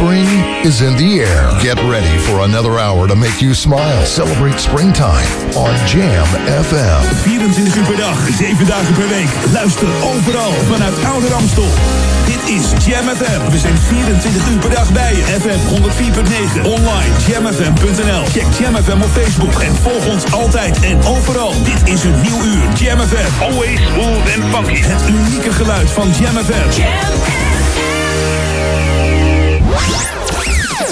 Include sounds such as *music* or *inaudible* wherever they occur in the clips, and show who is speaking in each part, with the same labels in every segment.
Speaker 1: Spring is in the air. Get ready for another hour to make you smile. Celebrate springtime on Jam FM.
Speaker 2: 24 uur per dag, 7 dagen per week. Luister overal vanuit Oude Ramstel. Dit is Jam FM. We zijn 24 uur per dag bij je. FM 104.9. Online jamfm.nl. Check Jam FM op Facebook en volg ons altijd en overal. Dit is een nieuw uur Jam FM. Always smooth and funky. Het unieke geluid van Jam FM.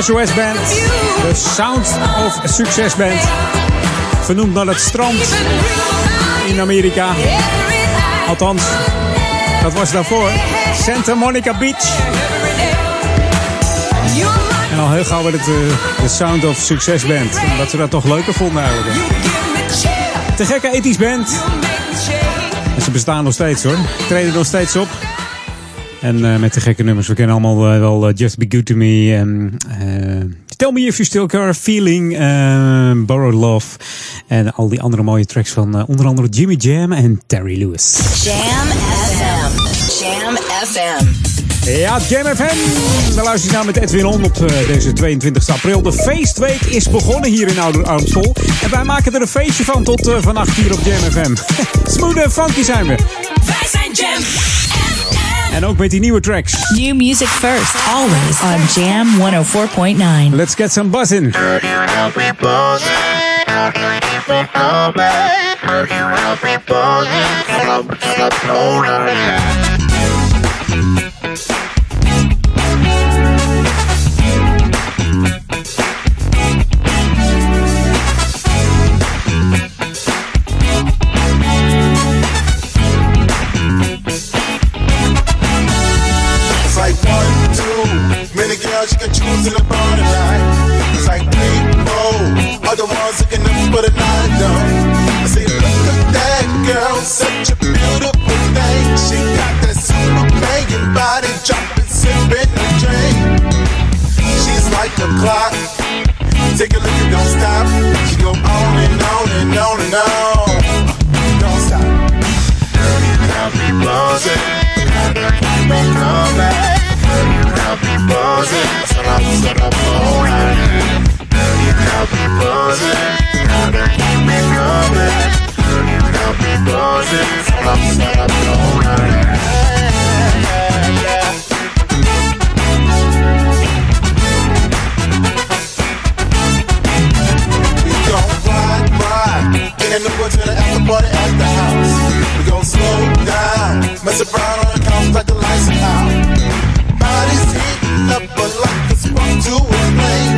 Speaker 3: SOS Band. De Sound of Success Band. Vernoemd naar het strand in Amerika. Althans, dat was daarvoor. Santa Monica Beach. En al heel gauw werd het uh, de Sound of Success Band. Omdat ze dat toch leuker vonden eigenlijk. Te gekke ethisch band. Ze bestaan nog steeds hoor. Treden nog steeds op. En uh, met de gekke nummers. We kennen allemaal uh, wel Just Be Good To Me. En, Tell Me If You Still Care Feeling. Borrowed Love. En al die andere mooie tracks van onder andere Jimmy Jam en Terry Lewis.
Speaker 4: Jam FM. Jam FM.
Speaker 3: Ja, Jam FM. We luisteren nou met Edwin On op deze 22 april. De feestweek is begonnen hier in Ouder Amstel. En wij maken er een feestje van tot vannacht hier op Jam FM. *laughs* Smooth en funky zijn we.
Speaker 4: Wij zijn Jam FM.
Speaker 3: En ook met die nieuwe tracks.
Speaker 5: New music first, always on Jam 104.9.
Speaker 3: Let's get some buzzing.
Speaker 6: It's in the bar tonight. It's like three, four, other ones looking up for the night though. I say, look at that girl, such a beautiful thing. She got that super banging body, dropping, sipping a drink. She's like a clock. Take a look and don't stop. She go on and on and on and on. Don't stop. Girl, you got me buzzing. Keep me coming. Got me up, all night. Girl, you got me buzzing. Gotta keep me coming. Girl, you got me buzzing. All night. We gon' ride, ride, in the after party at the house. We gon' slow down, mess around on the couch like the lights out. Bodies heating up, but like a spark to flame.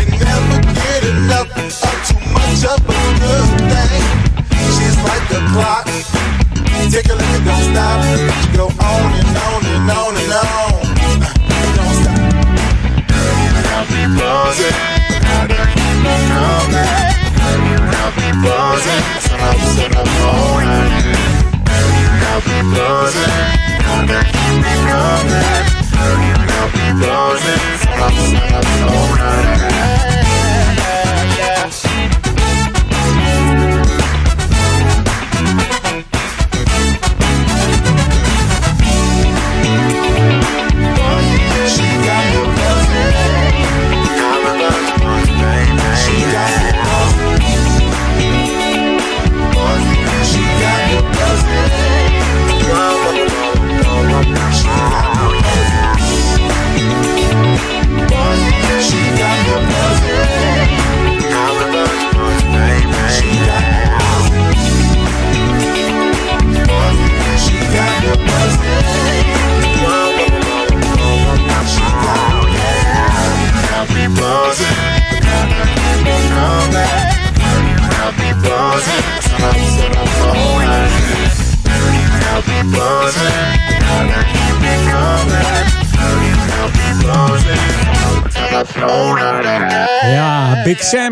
Speaker 6: You never get enough of too much of a good thing. She's like a clock. Take a look don't stop. She go on and on and on and on. Uh, don't stop. Girl, you got me buzzing. Gotta keep me coming. Girl, you got me buzzing. Set up, set up all night.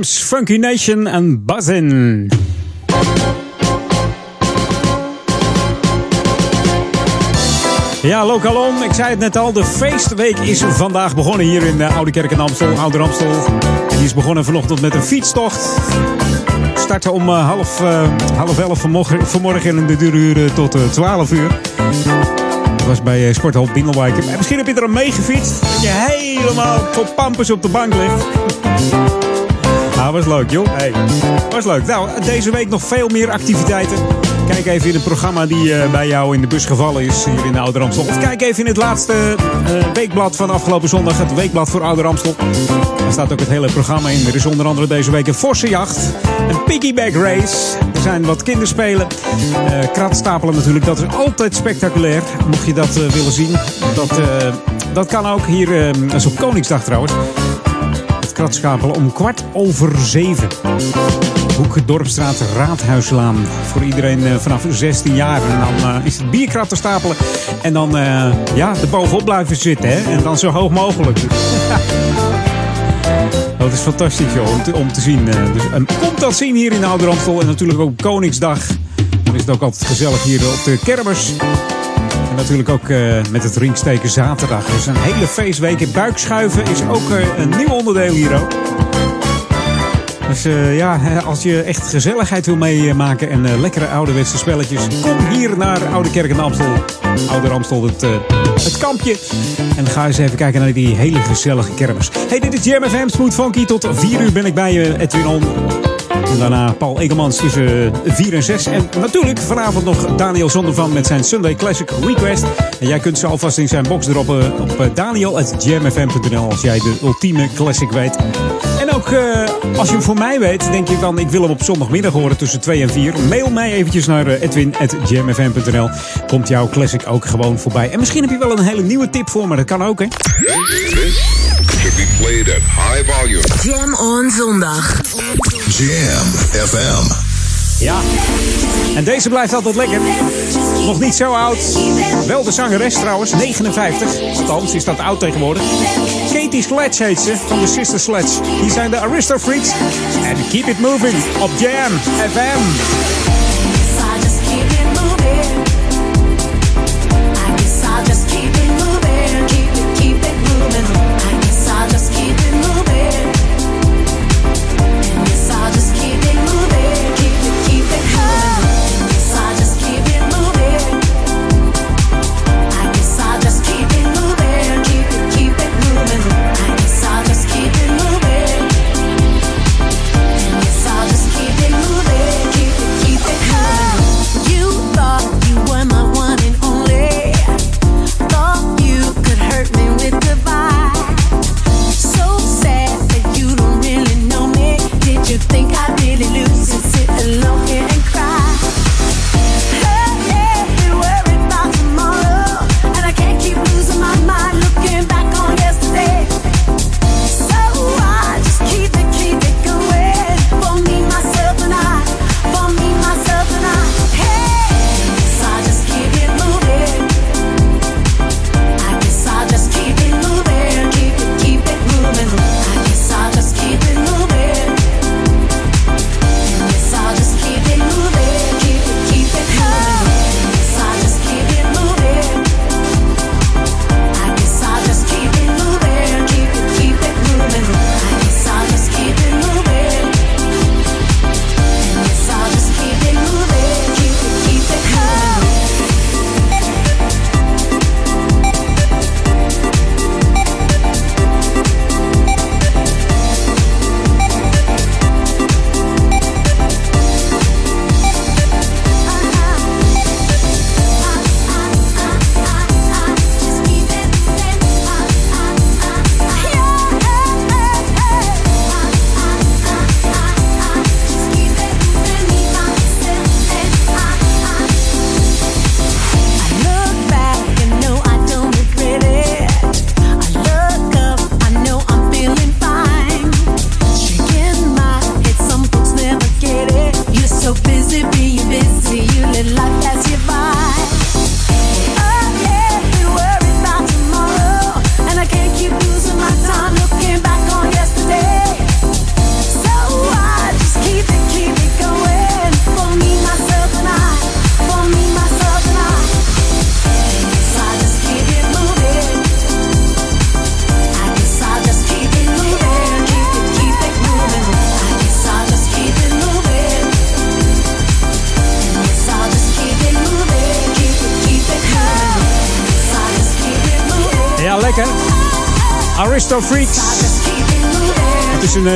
Speaker 3: Funky Nation en Buzzin'. Ja, Lokalon, ik zei het net al, de feestweek is vandaag begonnen hier in de Oude Kerk in Amstel, Ouder Amstel. En die is begonnen vanochtend met een fietstocht. Starten om uh, half, uh, half elf vanmorgen, vanmorgen en de duurde tot uh, twaalf uur. Dat was bij Sporthal Bingelwijk. Misschien heb je er al mee gefietst. Dat je helemaal tot pampers op de bank ligt. Nou, was leuk, joh. Hey, was leuk. Nou, deze week nog veel meer activiteiten. Kijk even in het programma die uh, bij jou in de bus gevallen is hier in de. Of kijk even in het laatste uh, weekblad van afgelopen zondag. Het weekblad voor Ouder Amstel. Daar staat ook het hele programma in. Er is onder andere deze week een forse jacht. Een piggyback race. Er zijn wat kinderspelen. Uh, kratstapelen natuurlijk. Dat is altijd spectaculair. Mocht je dat willen zien. Dat, dat kan ook hier. dat is op Koningsdag trouwens. Het kratschapelen om kwart over zeven.
Speaker 1: Hoek Dorpstraat Raadhuislaan. Voor iedereen eh, vanaf 16 jaar. En dan eh, is het bierkrat stapelen. En dan uh, ja, er bovenop blijven zitten. Hè? En dan zo hoog mogelijk. *laughs* Dat is fantastisch joh, om, te, om te zien. Dus, en komt dat zien hier in de Oude. En natuurlijk ook Koningsdag. Dan is het ook altijd gezellig hier op de kermis. En natuurlijk ook uh, met het ringsteken zaterdag. Dus een hele feestweek. Buikschuiven is ook uh, een nieuw onderdeel hier ook. Dus uh, ja, als je echt gezelligheid wil meemaken en lekkere ouderwetse spelletjes, kom hier naar Oude Kerk in Amstel. Oude Amstel, het, het kampje. En ga eens even kijken naar die hele gezellige kermis. Hey, dit is Jam FM Smooth Funky. Tot 4 uur ben ik bij je, Edwin. En daarna Paul Egelmans tussen 4 en 6. En natuurlijk vanavond nog Daniel Zondervan met zijn Sunday Classic Request. En jij kunt ze alvast in zijn box droppen op daniel.jamfm.nl als jij de ultieme classic weet. En ook uh, als je hem voor mij weet, denk je van ik wil hem op zondagmiddag horen tussen 2 en 4. Mail mij eventjes naar edwin.jamfm.nl. Komt jouw classic ook gewoon voorbij. En misschien heb je wel een hele nieuwe tip voor me, dat kan ook hè.
Speaker 7: Should be played at high volume.
Speaker 8: Jam on zondag.
Speaker 7: Jam FM.
Speaker 1: Ja, en deze blijft altijd lekker. Nog niet zo oud. Wel de zangeres trouwens, 59. Althans is dat oud tegenwoordig. Katie Sledge heet ze, van de Sister Sledge. Die zijn de Aristo Freaks. En Keep It Moving op Jam FM.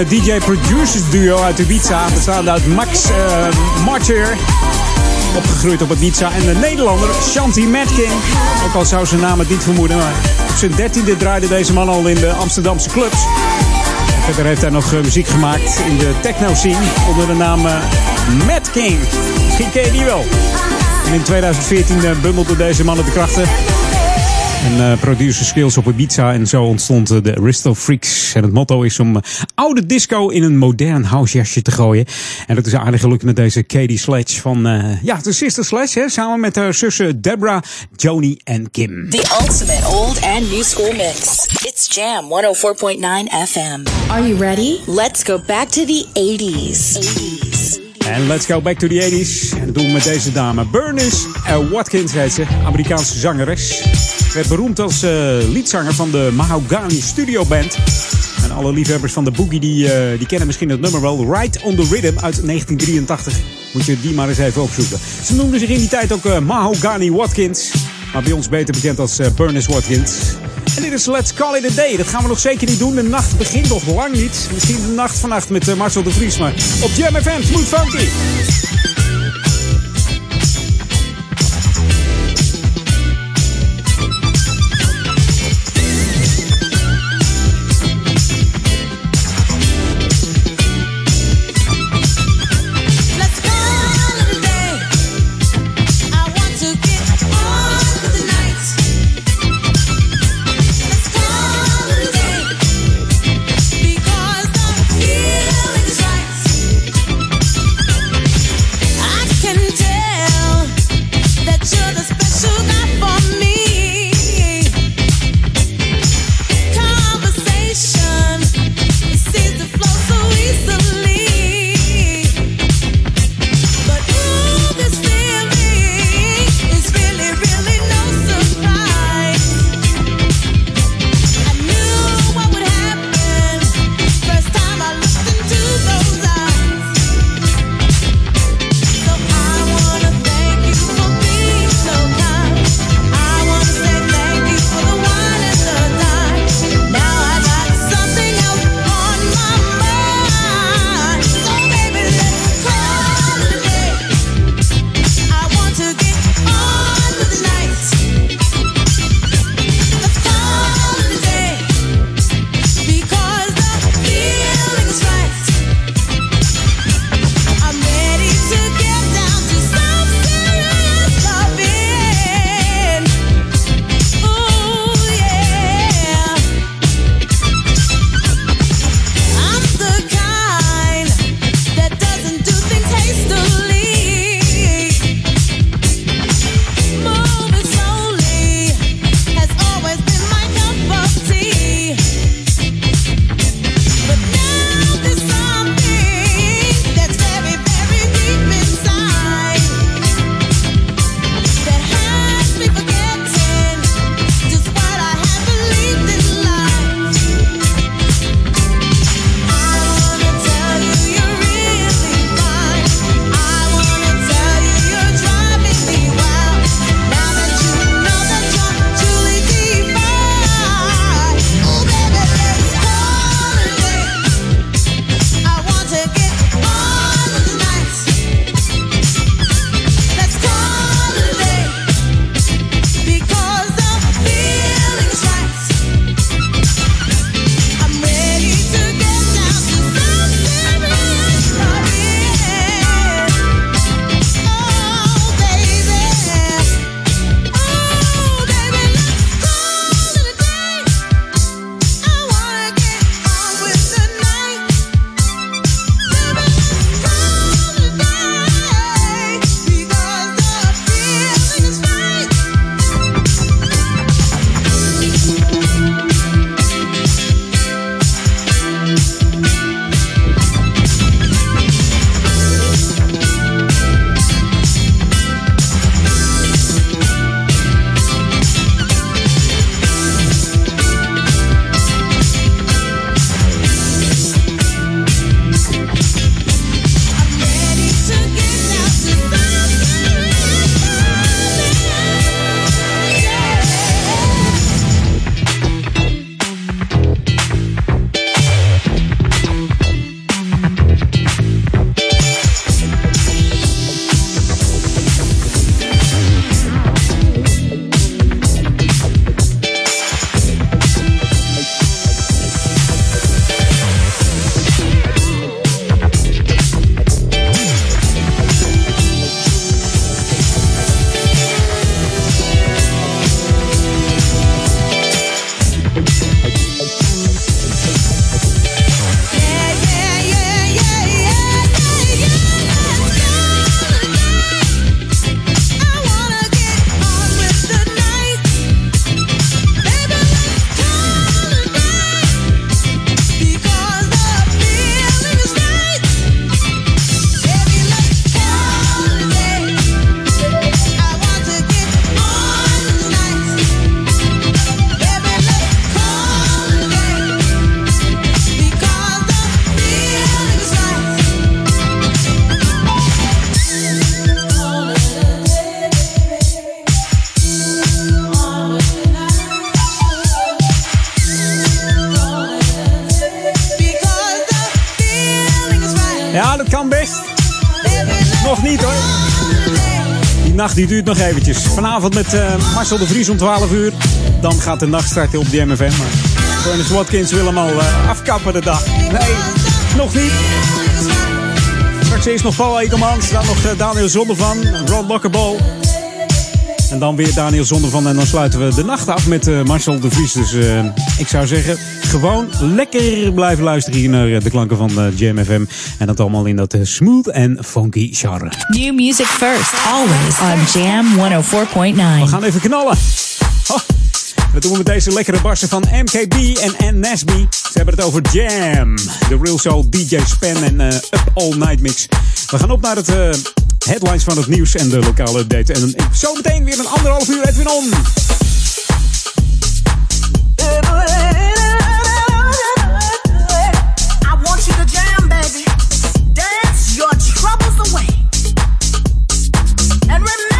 Speaker 1: DJ-producers duo uit Ibiza. Bestaande uit Max uh, Martyr. Opgegroeid op Ibiza. En de Nederlander Shanti Matkin. Ook al zou zijn naam het niet vermoeden. Maar op zijn dertiende draaide deze man al in de Amsterdamse clubs. Verder heeft hij nog uh, muziek gemaakt in de techno-scene. Onder de naam Mad King. Misschien ken je die wel. En in 2014 bundelde deze mannen de krachten
Speaker 3: En uh, producer skills op Ibiza. En zo ontstond de Aristo Freaks. En het motto is om oude disco in een modern housejasje te gooien. En dat is aardig gelukt met deze Katie Sledge van... Uh, ja, de Sister Sledge, hè, samen met haar zussen Deborah, Joni en Kim.
Speaker 8: The ultimate old and new school mix. It's Jam 104.9 FM.
Speaker 5: Are you ready?
Speaker 8: Let's go back to the 80s.
Speaker 3: 80s. En let's go back to the 80s. En dat doen we met deze dame. Bernice Watkins heet ze. Amerikaanse zangeres. Werd beroemd als uh, liedzanger van de Mahogany Studio Band. En alle liefhebbers van de boogie die, uh, die kennen misschien het nummer wel. Right on the Rhythm uit 1983. Moet je die maar eens even opzoeken. Ze noemden zich in die tijd ook uh, Mahogany Watkins. Maar bij ons beter bekend als Bernice Watkins. En dit is Let's Call It A Day. Dat gaan we nog zeker niet doen. De nacht begint nog lang niet. Misschien de nacht vannacht met Marcel de Vries. Maar op Jam FM, Smooth Funky. Die duurt nog eventjes. Vanavond met uh, Marcel de Vries om 12 uur. Dan gaat de nacht starten op de MFM. Maar Ernest Watkins wil hem al uh, afkappen de dag. Nee, nog niet. Straks eerst nog Paul Ekelmans. Dan nog uh, Daniel Zondervan. Ron Lockerball. En dan weer Daniel Zondervan. En dan sluiten we de nacht af met Marcel de Vries. Dus ik zou zeggen, gewoon lekker blijven luisteren hier naar uh, de klanken van uh, Jam FM. En dat allemaal in dat smooth en funky genre.
Speaker 5: New music first, always on Jam 104.9.
Speaker 3: We gaan even knallen. Oh. Dat doen we met deze lekkere barsen van MKB en Nesby. Ze hebben het over Jam. De Real Soul DJ Span en uh, Up All Night Mix. We gaan op naar het uh, headlines van het nieuws en de lokale update. En zo meteen weer een anderhalf uur Edwin On.
Speaker 1: Remember,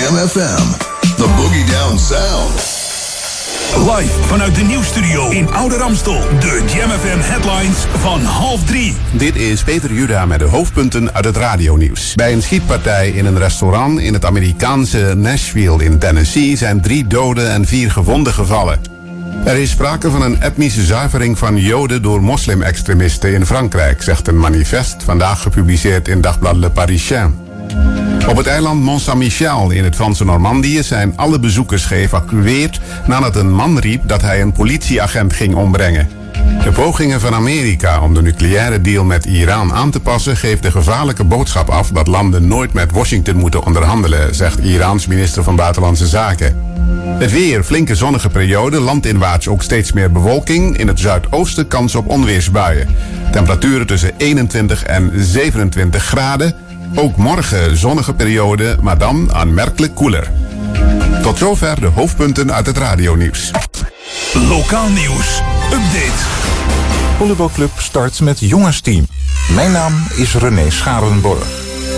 Speaker 1: Jam
Speaker 5: FM,
Speaker 9: the
Speaker 5: Boogie Down Sound.
Speaker 2: Live vanuit de nieuwstudio in Oude Ramstel. De Jam FM headlines van half drie.
Speaker 10: Dit is Peter Juda met de hoofdpunten uit het radionieuws. Bij een schietpartij in een restaurant in het Amerikaanse Nashville in Tennessee zijn drie doden en vier gewonden gevallen. Er is sprake van een etnische zuivering van Joden door moslim-extremisten in Frankrijk, zegt een manifest vandaag gepubliceerd in dagblad Le Parisien. Op het eiland Mont Saint-Michel in het Franse Normandië zijn alle bezoekers geëvacueerd nadat een man riep dat hij een politieagent ging ombrengen. De pogingen van Amerika om de nucleaire deal met Iran aan te passen geeft de gevaarlijke boodschap af dat landen nooit met Washington moeten onderhandelen, zegt Iraans minister van Buitenlandse Zaken. Het weer, flinke zonnige periode, landinwaarts ook steeds meer bewolking. In het zuidoosten kans op onweersbuien. Temperaturen tussen 21 en 27 graden. Ook morgen zonnige periode, maar dan aanmerkelijk koeler. Tot zover de hoofdpunten uit het radionieuws.
Speaker 2: Lokaal nieuws. Update.
Speaker 11: Volleybalclub start met jongensteam. Mijn naam is René Scharenborg.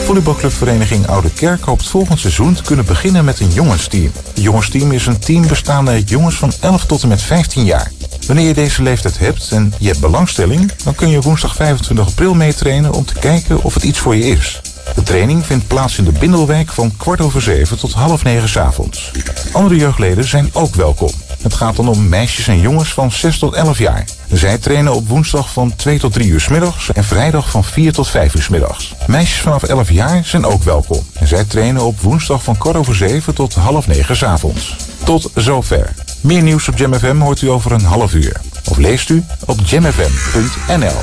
Speaker 11: Volleybalclubvereniging Oude Kerk hoopt volgend seizoen te kunnen beginnen met een jongensteam. Het jongensteam is een team bestaande uit jongens van 11 tot en met 15 jaar. Wanneer je deze leeftijd hebt en je hebt belangstelling, dan kun je woensdag 25 april meetrainen om te kijken of het iets voor je is. De training vindt plaats in de Bindelwijk van kwart over zeven tot half negen 's avonds. Andere jeugdleden zijn ook welkom. Het gaat dan om meisjes en jongens van 6 tot 11 jaar. Zij trainen op woensdag van 2 tot 3 uur 's middags en vrijdag van 4 tot 5 uur 's middags. Meisjes vanaf 11 jaar zijn ook welkom. Zij trainen op woensdag van kwart over 7 tot half negen 's avonds. Tot zover. Meer nieuws op Jam FM hoort u over een half uur. Of leest u op jamfm.nl.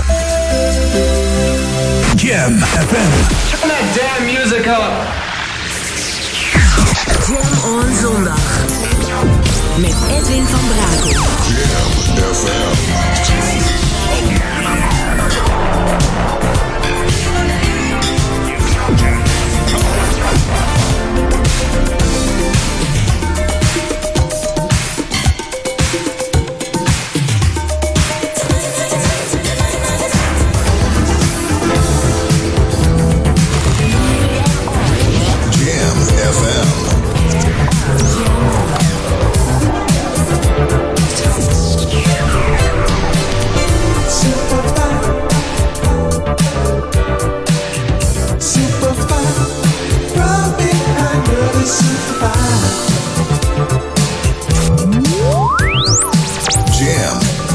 Speaker 2: Jam FM.
Speaker 12: Turn that damn music up.
Speaker 8: Jam on zondag. Met Edwin van Brakel.
Speaker 13: Jam FM.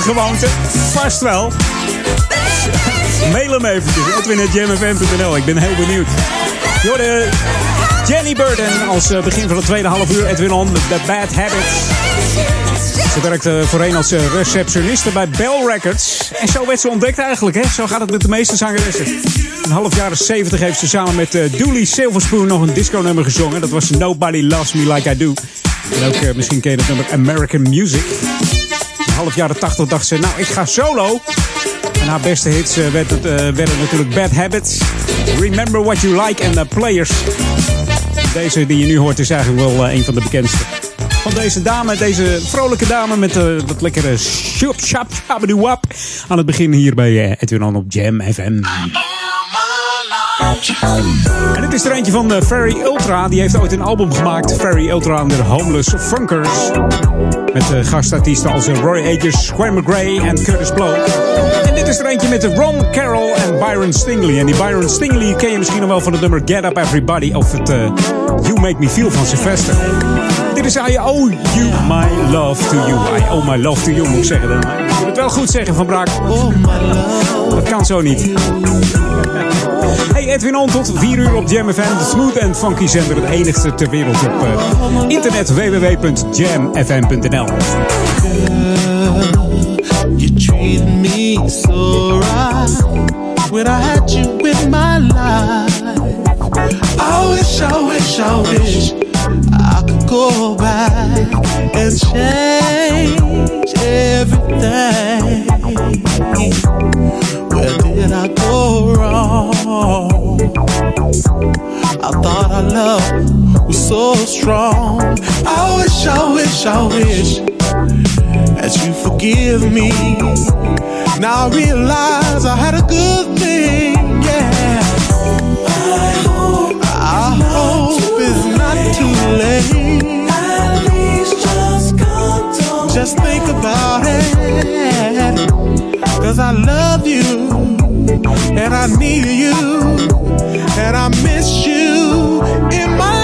Speaker 3: Gewoonte? Vast wel. Mail hem eventjes. Edwin.jamfm.nl. Ik ben heel benieuwd. Je hoorde Jenny Burden als eh, begin van het tweede half uur. Edwin On, The Bad Habits. Ze werkte voorheen als eh, receptioniste bij Bell Records. En zo werd ze ontdekt eigenlijk. Hè? Zo gaat het met de meeste zangeressen. Een half jaren 70 heeft ze samen met eh, Dooley Silverspoon nog een disco-nummer gezongen. Dat was Nobody Loves Me Like I Do. En ook misschien ken je het nummer American Music. Half jaren 80 dacht ze, nou ik ga solo. En haar beste hits eh, werd het, eh, werden natuurlijk Bad Habits, Remember What You Like en eh, Players. Deze die je nu hoort is eigenlijk wel een van de bekendste. Van deze dame, deze vrolijke dame met dat lekkere shop wap Aan het begin hier bij Edwin On op Jam FM. En dit is er eentje van uh, Ferry Ultra. Die heeft ooit een album gemaakt. Ferry Ultra en de Homeless Funkers. Met uh, gastartiesten als uh, Roy Ayers, Square McGray en Curtis Blow. En dit is er eentje met Ron Carroll en Byron Stingley. En die Byron Stingley ken je misschien nog wel van het nummer Get Up Everybody. Of het You Make Me Feel van Sylvester. Is I Owe You My Love To You. I Owe My Love To You moet ik zeggen. Dan. Je moet het wel goed zeggen Van Braak. Dat kan zo niet. *laughs* Hey Edwin On tot 4 uur op Jam FM. De smooth and funky zender. Het enigste ter wereld op uh, internet www.jamfm.nl
Speaker 14: You me so right when I had you my life. I wish, I wish, I wish I could go back and change everything. Where did I go wrong? I thought our love was so strong. I wish, I wish, I wish that you forgive me. Now I realize I had a good thing, yeah. And I need you, and I miss you in my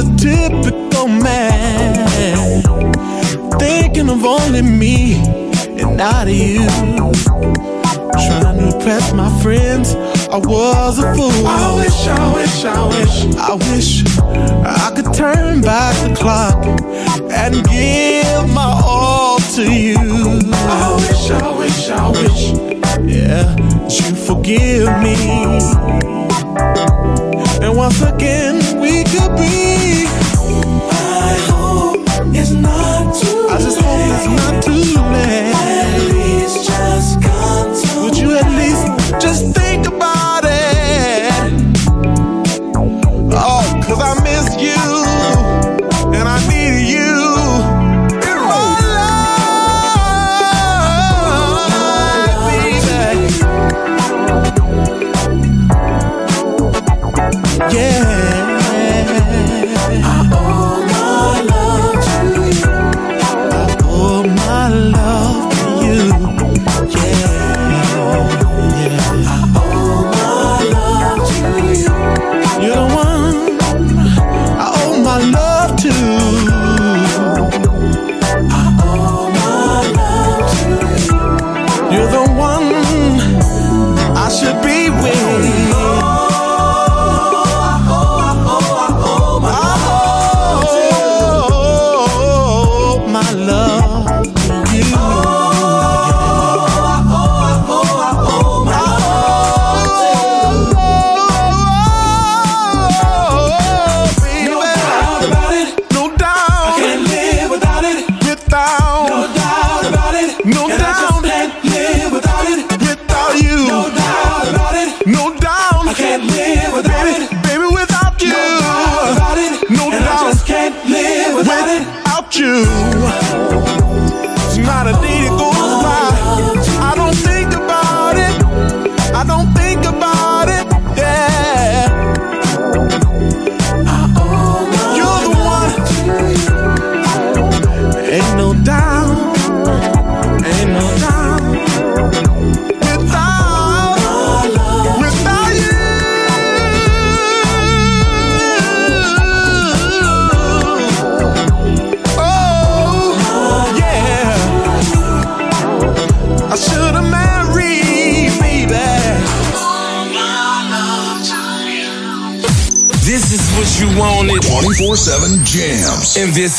Speaker 14: a typical man, thinking of only me and not you. Trying to impress my friends, I was a fool. I wish, I wish, I wish, I wish I could turn back the clock and give my all to you. I wish, I wish, I wish, yeah, that you forgive me. And once again, we could be. I hope it's not too I just hope it's not too late.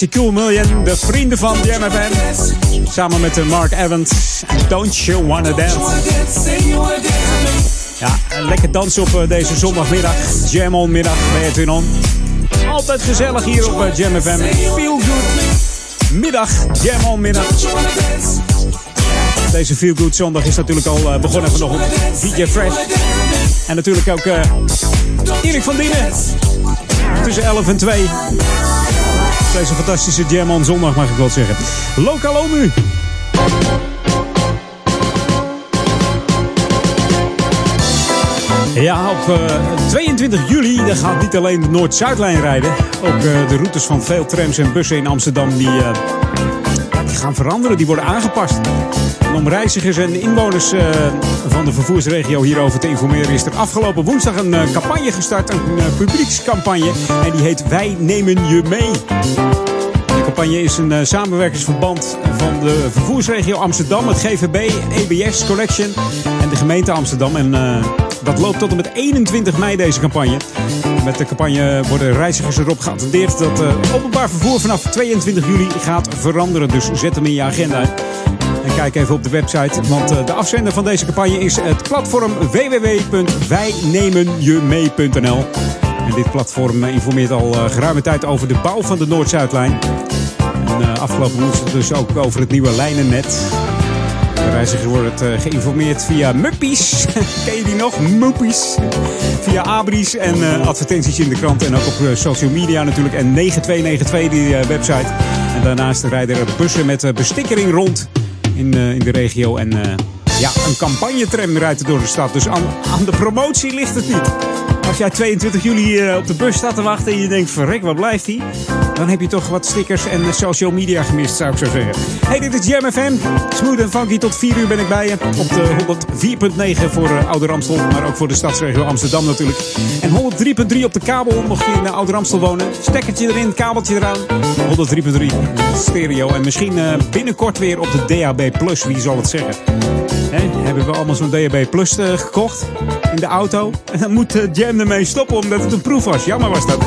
Speaker 3: Formatie Cool Million, de vrienden van Jam. Samen met Mark Evans. Don't you wanna dance? Ja, lekker dansen op eh, deze zondagmiddag. Jam on middag bij Edwin On. Altijd gezellig hier op eh, Jam FM. Feel good middag. Jam on middag. Deze Feel Good zondag is natuurlijk al eh, begonnen vanochtend. DJ Fresh. En natuurlijk ook Erik van Dienen. Tussen 11 en 2. Deze fantastische Jam on zondag mag ik wel zeggen. Lokaal Omu. Ja, op eh, 22 juli dan gaat niet alleen de Noord-Zuidlijn rijden. Ook eh, de routes van veel trams en bussen in Amsterdam die, eh, die gaan veranderen. Die worden aangepast. Om reizigers en inwoners eh, van de vervoersregio hierover te informeren... is er afgelopen woensdag een eh, campagne gestart. Een eh, publiekscampagne. En die heet Wij nemen je mee. De campagne is een samenwerkingsverband van de vervoersregio Amsterdam, het GVB, EBS Collection en de gemeente Amsterdam. En dat loopt tot en met 21 mei deze campagne. Met de campagne worden reizigers erop geattendeerd dat openbaar vervoer vanaf 22 juli gaat veranderen. Dus zet hem in je agenda. Kijk even op de website, want eh, de afzender van deze campagne is het platform www.wijnemenjemee.nl. En dit platform eh, informeert al eh, geruime tijd over de bouw van de Noord-Zuidlijn. En afgelopen woensdag dus ook over het nieuwe lijnennet. De reizigers worden geïnformeerd via Muppies. *laughs* Ken je die nog? Muppies. Via abris en advertenties in de krant. En ook op social media natuurlijk. En 9292 die website. En daarnaast rijden er bussen met bestikkering rond in, eh, in de regio. En eh, ja, een campagnetram rijdt er door de stad. Dus aan, aan de promotie ligt het niet. Als jij 22 juli eh, op de bus staat te wachten en je denkt, verrek, wat blijft hij? Dan heb je toch wat stickers en eh, social media gemist, zou ik zo zeggen. Hey, dit is Jam FM. Smooth en funky tot 4 uur ben ik bij je. Op de 104.9 voor eh, Oude Ramstel, maar ook voor de stadsregio Amsterdam natuurlijk. En 103.3 op de kabel, mocht je in Oude Ramstel wonen. Stekkertje erin, kabeltje eraan. 103.3 stereo. En misschien binnenkort weer op de DAB+, wie zal het zeggen. Hè, hebben we allemaal zo'n DAB Plus eh, gekocht in de auto. En dan moet Jam ermee stoppen omdat het een proef was. Jammer was dat.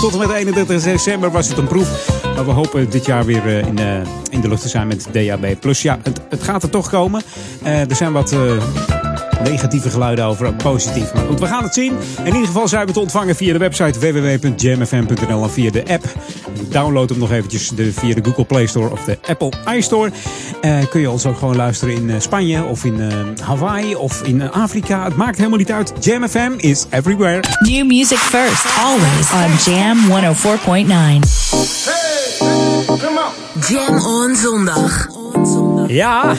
Speaker 3: Tot en met 31 december was het een proef. Maar we hopen dit jaar weer eh, in, eh, in de lucht te zijn met DAB Plus. Ja, het, het gaat er toch komen. Er zijn wat, negatieve geluiden over, ook positief. Maar goed, we gaan het zien. In ieder geval zijn we te ontvangen via de website www.jamfm.nl en via de app. Download hem nog eventjes de, via de Google Play Store of de Apple iStore. Eh, kun je ons ook gewoon luisteren in eh, Spanje of in eh, Hawaii of in Afrika. Het maakt helemaal niet uit. Jam FM is everywhere.
Speaker 5: New music first, always on Jam 104.9.
Speaker 8: Jam on zondag.
Speaker 3: Ja,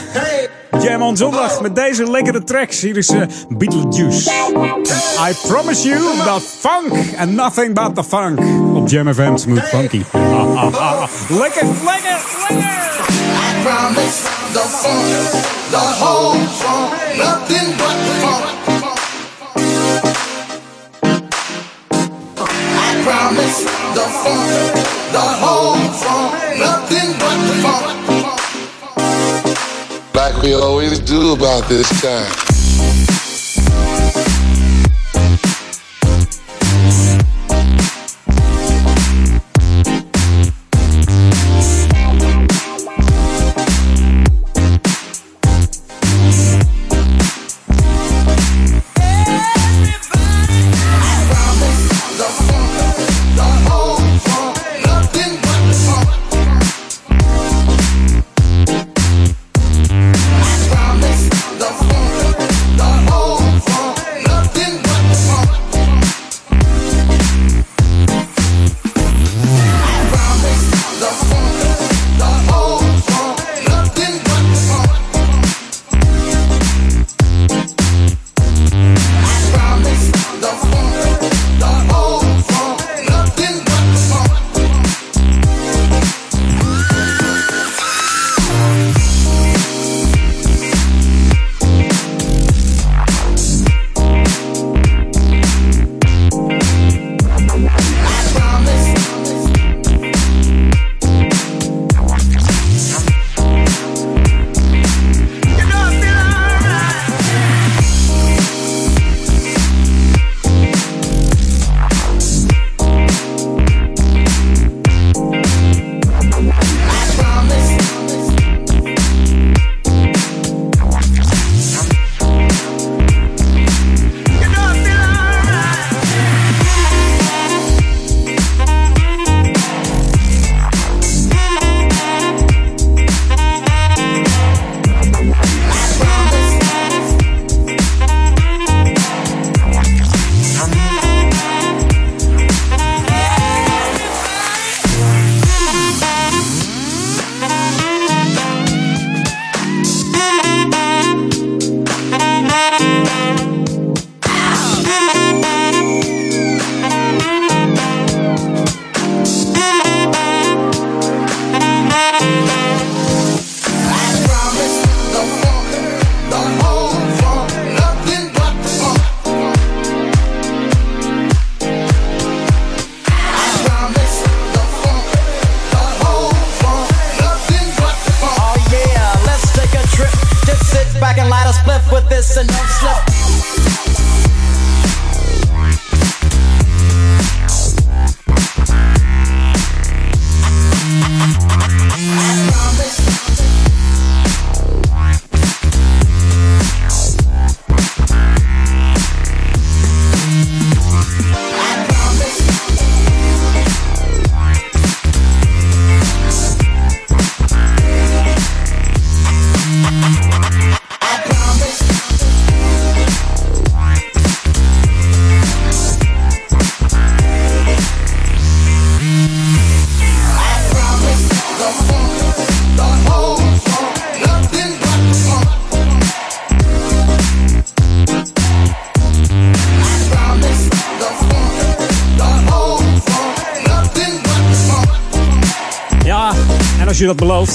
Speaker 3: Jam on zondag met deze lekkere tracks. Hier is eh, Beetlejuice. I promise you the funk and nothing but the funk. Op Jam FM Smooth Funky. *laughs* lekker, lekker, lekker.
Speaker 15: promise the funk, the whole funk, nothing but the funk. I promise the funk, the whole funk, nothing but the funk.
Speaker 16: We always do about this time.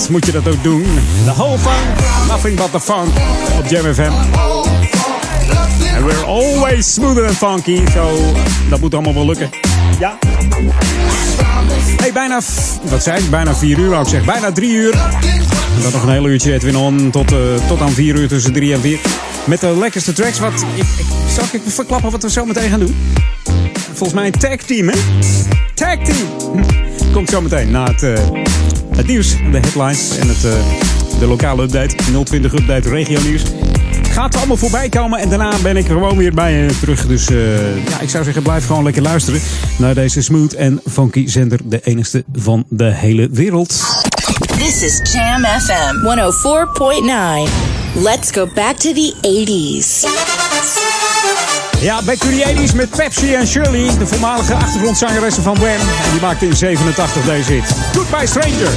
Speaker 3: Moet je dat ook doen. The whole funk, nothing but the funk op Jam FM. And we're always smoother and funky, so dat moet allemaal wel lukken. Ja. Hey, bijna, wat zei ik? Bijna vier uur, ik zeggen. Bijna drie uur. En dan nog een heel uurtje Edwin On tot, eh, tot aan vier uur tussen drie en vier. Met de lekkerste tracks. Wat, ik, ik, ik verklappen wat we zo meteen gaan doen? Volgens mij een tag team, hè? Tag team! Hm. Komt zo meteen na het, eh, het nieuws, de headlines en het, eh, de lokale update. 020 update regio nieuws.
Speaker 4: gaat allemaal voorbij komen. En daarna ben ik gewoon weer bij je terug. Dus eh, ja, ik zou zeggen, blijf gewoon lekker luisteren naar deze smooth en funky zender. De enigste van de hele wereld.
Speaker 5: This is Jam FM 104.9. Let's go back to the 80s.
Speaker 4: Ja, the 80s met Pepsi en Shirley. De voormalige achtergrondzangeressen van Wham. En die maakte in 87 deze hit. Goodbye Stranger.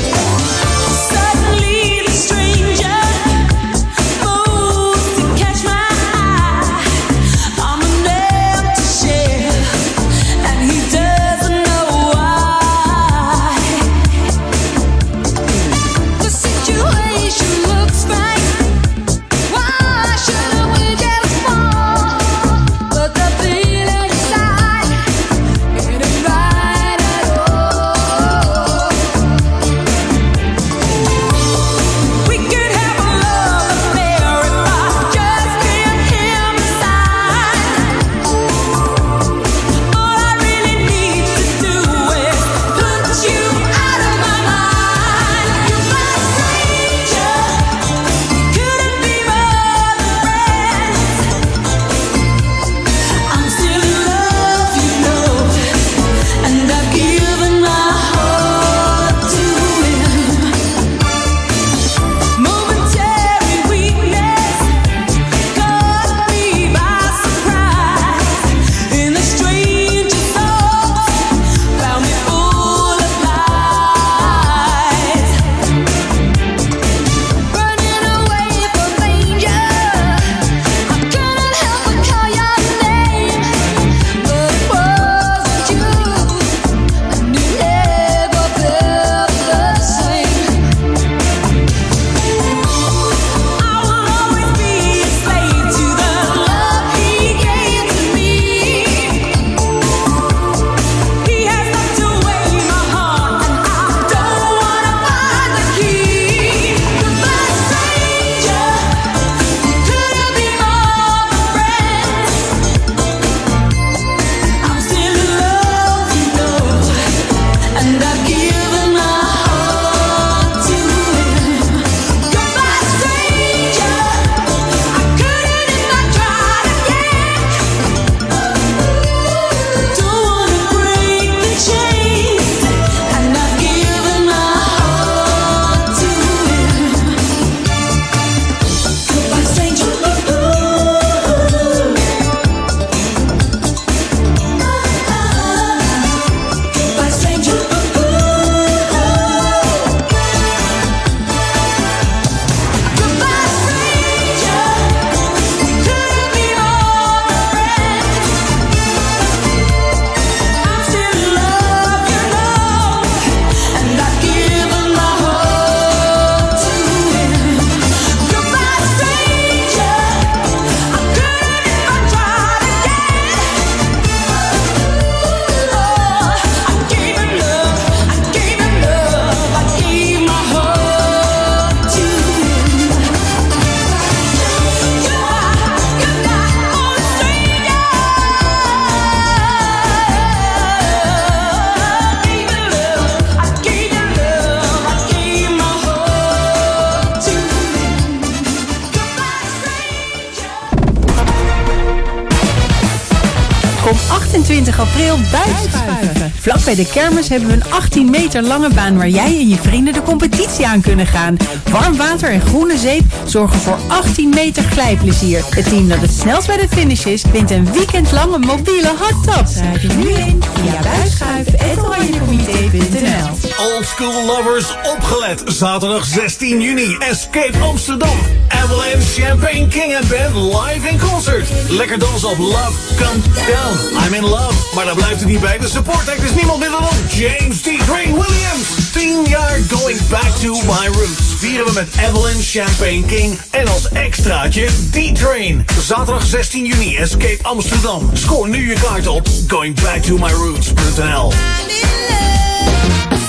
Speaker 17: Bij de kermis hebben we een 18 meter lange baan waar jij en je vrienden de competitie aan kunnen gaan. Warm water en groene zeep zorgen voor 18 meter glijplezier. Het team dat het snelst bij de finish is, wint een weekend lang een mobiele hardtop. Schrijf je nu in via buisschuiven.oranjecomité.nl
Speaker 18: Old School Lovers opgelet. Zaterdag 16 juni. Escape Amsterdam. Avalanche Champagne King and Band live in concert. Lekker dansen op Love Come Down. I'm in love. Maar daar blijft het niet bij. De support act is niemand minder dan James D. Train Williams. 10 jaar going back to my roots. Vieren we met Avalanche Champagne King. En als extraatje D-Train. Zaterdag 16 juni. Escape Amsterdam. Scoor nu je kaart op goingbacktomyroots.nl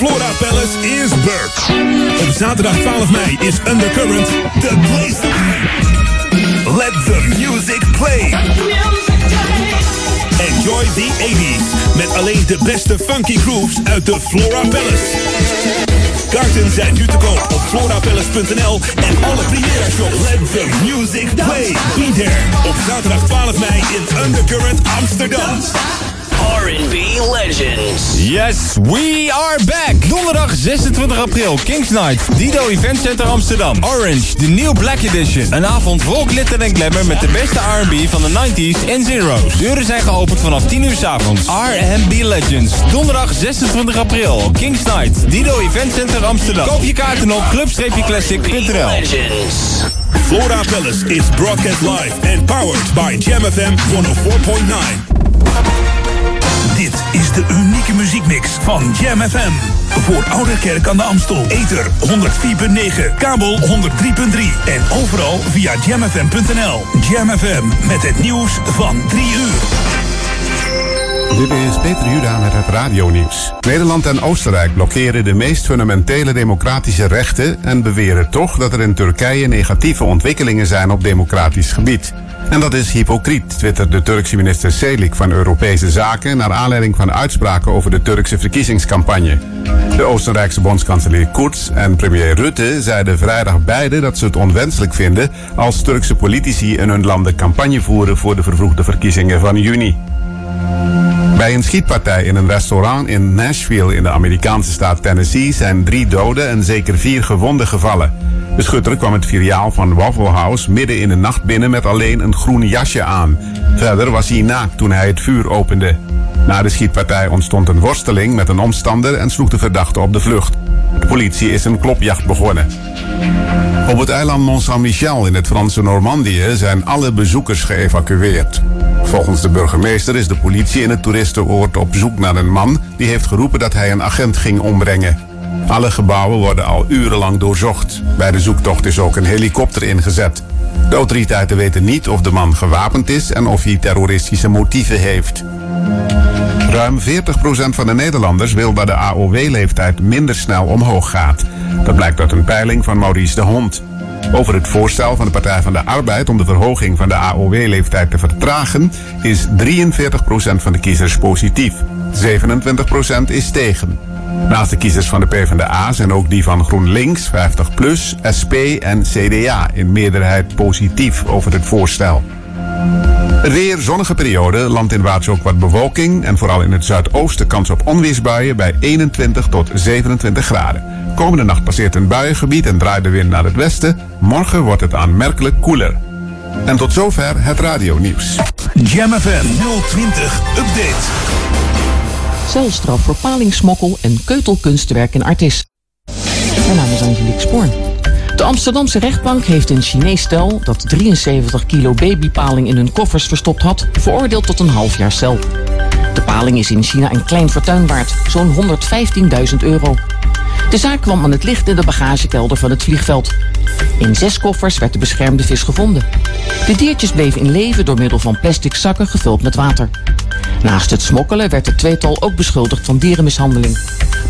Speaker 2: Flora Palace is back. Op zaterdag 12 mei is Undercurrent the place to be. Let the music play. Enjoy the 80s met alleen de beste funky grooves uit de Flora Palace. Kaarten zijn nu te koop op florapalace.nl en alle Primera shows. Let the music play. Be there op zaterdag 12 mei in Undercurrent Amsterdam.
Speaker 19: R&B Legends.
Speaker 20: Yes, we are back! Donderdag 26 april, Kings Night, Dido Event Center Amsterdam. Orange, de New Black Edition. Een avond vol glitter en glamour met de beste R&B van de 90s en zero's. Deuren zijn geopend vanaf 10 uur s avonds. R&B Legends. Donderdag 26 april, Kings Night, Dido Event Center Amsterdam. Koop je kaarten op club-classic.nl.
Speaker 2: Flora Palace is broadcast live and powered by Jam FM 104.9. De unieke muziekmix van Jam FM. Voor Ouderkerk aan de Amstel. Ether 104.9, kabel 103.3 en overal via jamfm.nl. Jam FM met het nieuws van 3 uur.
Speaker 10: Dit is Peter Juda met het radionieuws. Nederland en Oostenrijk blokkeren de meest fundamentele democratische rechten en beweren toch dat er in Turkije negatieve ontwikkelingen zijn op democratisch gebied. En dat is hypocriet, twittert de Turkse minister Selik van Europese Zaken naar aanleiding van uitspraken over de Turkse verkiezingscampagne. De Oostenrijkse bondskanselier Kurz en premier Rutte zeiden vrijdag beide dat ze het onwenselijk vinden als Turkse politici in hun landen campagne voeren voor de vervroegde verkiezingen van juni. Bij een schietpartij in een restaurant in Nashville in de Amerikaanse staat Tennessee zijn drie doden en zeker vier gewonden gevallen. De schutter kwam het filiaal van Waffle House midden in de nacht binnen met alleen een groen jasje aan. Verder was hij naakt toen hij het vuur opende. Na de schietpartij ontstond een worsteling met een omstander en sloeg de verdachte op de vlucht. De politie is een klopjacht begonnen. Op het eiland Mont Saint-Michel in het Franse Normandië zijn alle bezoekers geëvacueerd. Volgens de burgemeester is de politie in het toeristenoord op zoek naar een man die heeft geroepen dat hij een agent ging ombrengen. Alle gebouwen worden al urenlang doorzocht. Bij de zoektocht is ook een helikopter ingezet. De autoriteiten weten niet of de man gewapend is en of hij terroristische motieven heeft. Ruim 40% van de Nederlanders wil dat de AOW-leeftijd minder snel omhoog gaat. Dat blijkt uit een peiling van Maurice de Hond. Over het voorstel van de Partij van de Arbeid om de verhoging van de AOW-leeftijd te vertragen is 43% van de kiezers positief. 27% is tegen. Naast de kiezers van de PvdA zijn ook die van GroenLinks, 50PLUS, SP en CDA in meerderheid positief over het voorstel. Het weer, zonnige periode, landinwaarts ook wat bewolking en vooral in het zuidoosten kans op onweersbuien bij 21 tot 27 graden. Komende nacht passeert een buiengebied en draait de wind naar het westen. Morgen wordt het aanmerkelijk koeler. En tot zover het radionieuws.
Speaker 2: Jam FM 020 Update.
Speaker 21: Celstraf voor palingsmokkel en keutelkunstwerk in Artis. Mijn naam is Angelique Spoor. De Amsterdamse rechtbank heeft een Chinees stel dat 73 kilo babypaling in hun koffers verstopt had, veroordeeld tot een half jaar cel. De paling is in China een klein fortuin waard, zo'n 115.000 euro. De zaak kwam aan het licht in de bagagekelder van het vliegveld. In zes koffers werd de beschermde vis gevonden. De diertjes bleven in leven door middel van plastic zakken gevuld met water. Naast het smokkelen werd het tweetal ook beschuldigd van dierenmishandeling.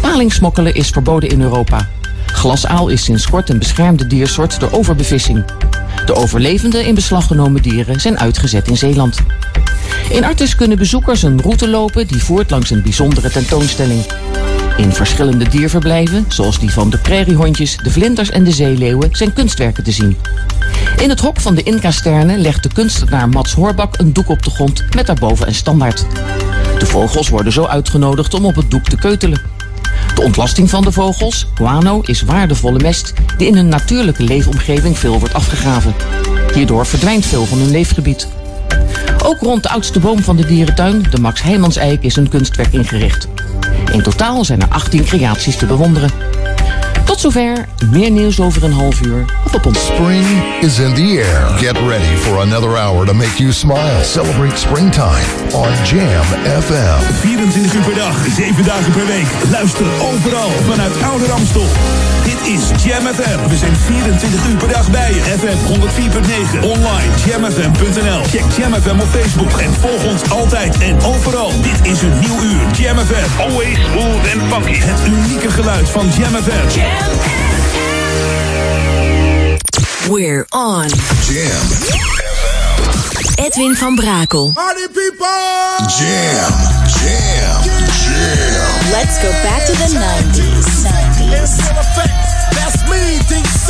Speaker 21: Palingsmokkelen is verboden in Europa. Glasaal is sinds kort een beschermde diersoort door overbevissing. De overlevende in beslag genomen dieren zijn uitgezet in Zeeland. In Artis kunnen bezoekers een route lopen die voert langs een bijzondere tentoonstelling. In verschillende dierverblijven, zoals die van de prairiehondjes, de vlinders en de zeeleeuwen, zijn kunstwerken te zien. In het hok van de Inca-sternen legt de kunstenaar Mats Horbak een doek op de grond met daarboven een standaard. De vogels worden zo uitgenodigd om op het doek te keutelen. De ontlasting van de vogels, guano, is waardevolle mest die in hun natuurlijke leefomgeving veel wordt afgegraven. Hierdoor verdwijnt veel van hun leefgebied. Ook rond de oudste boom van de dierentuin, de Max Heijmans-eik, is een kunstwerk ingericht. In totaal zijn er 18 creaties te bewonderen. Tot zover, meer nieuws over een half uur of op ons.
Speaker 13: Spring is in the air. Get ready for another hour to make you smile. Celebrate springtime on Jam FM.
Speaker 2: 24 uur per dag, 7 dagen per week. Luister overal vanuit Oude Ramstel. Dit is Jam FM. We zijn 24 uur per dag bij je. FM 104.9. Online jamfm.nl. Check Jam FM op Facebook en volg ons altijd en overal. Dit is een nieuw uur. Jam FM. Always smooth and funky. Het unieke geluid van Jam FM.
Speaker 8: We're on
Speaker 13: Jam FM.
Speaker 8: Edwin van Brakel.
Speaker 15: Party people!
Speaker 13: Jam, jam, jam.
Speaker 5: Let's go back to the 90s.
Speaker 15: 90s. That's me, DC,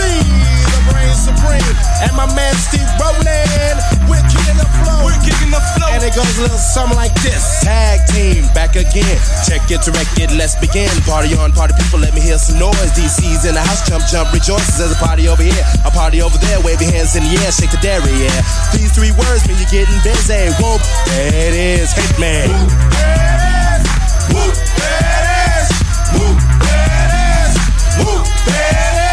Speaker 6: the brain supreme, and my man Steve Rowland. We're kicking the flow. We're
Speaker 22: kicking the flow. And
Speaker 6: it goes a little something like this. Tag team, back again. Check it, direct it, let's begin. Party on, party people, let me hear some noise. DC's in the house, jump, jump, rejoices. There's a party over here, a party over there. Wave your hands in the air, shake the dairy, yeah. These three words mean you're getting busy. Whoop, that is Hitman. Whoop, that is, whoop, that is, whoop, that is, whoop, that is.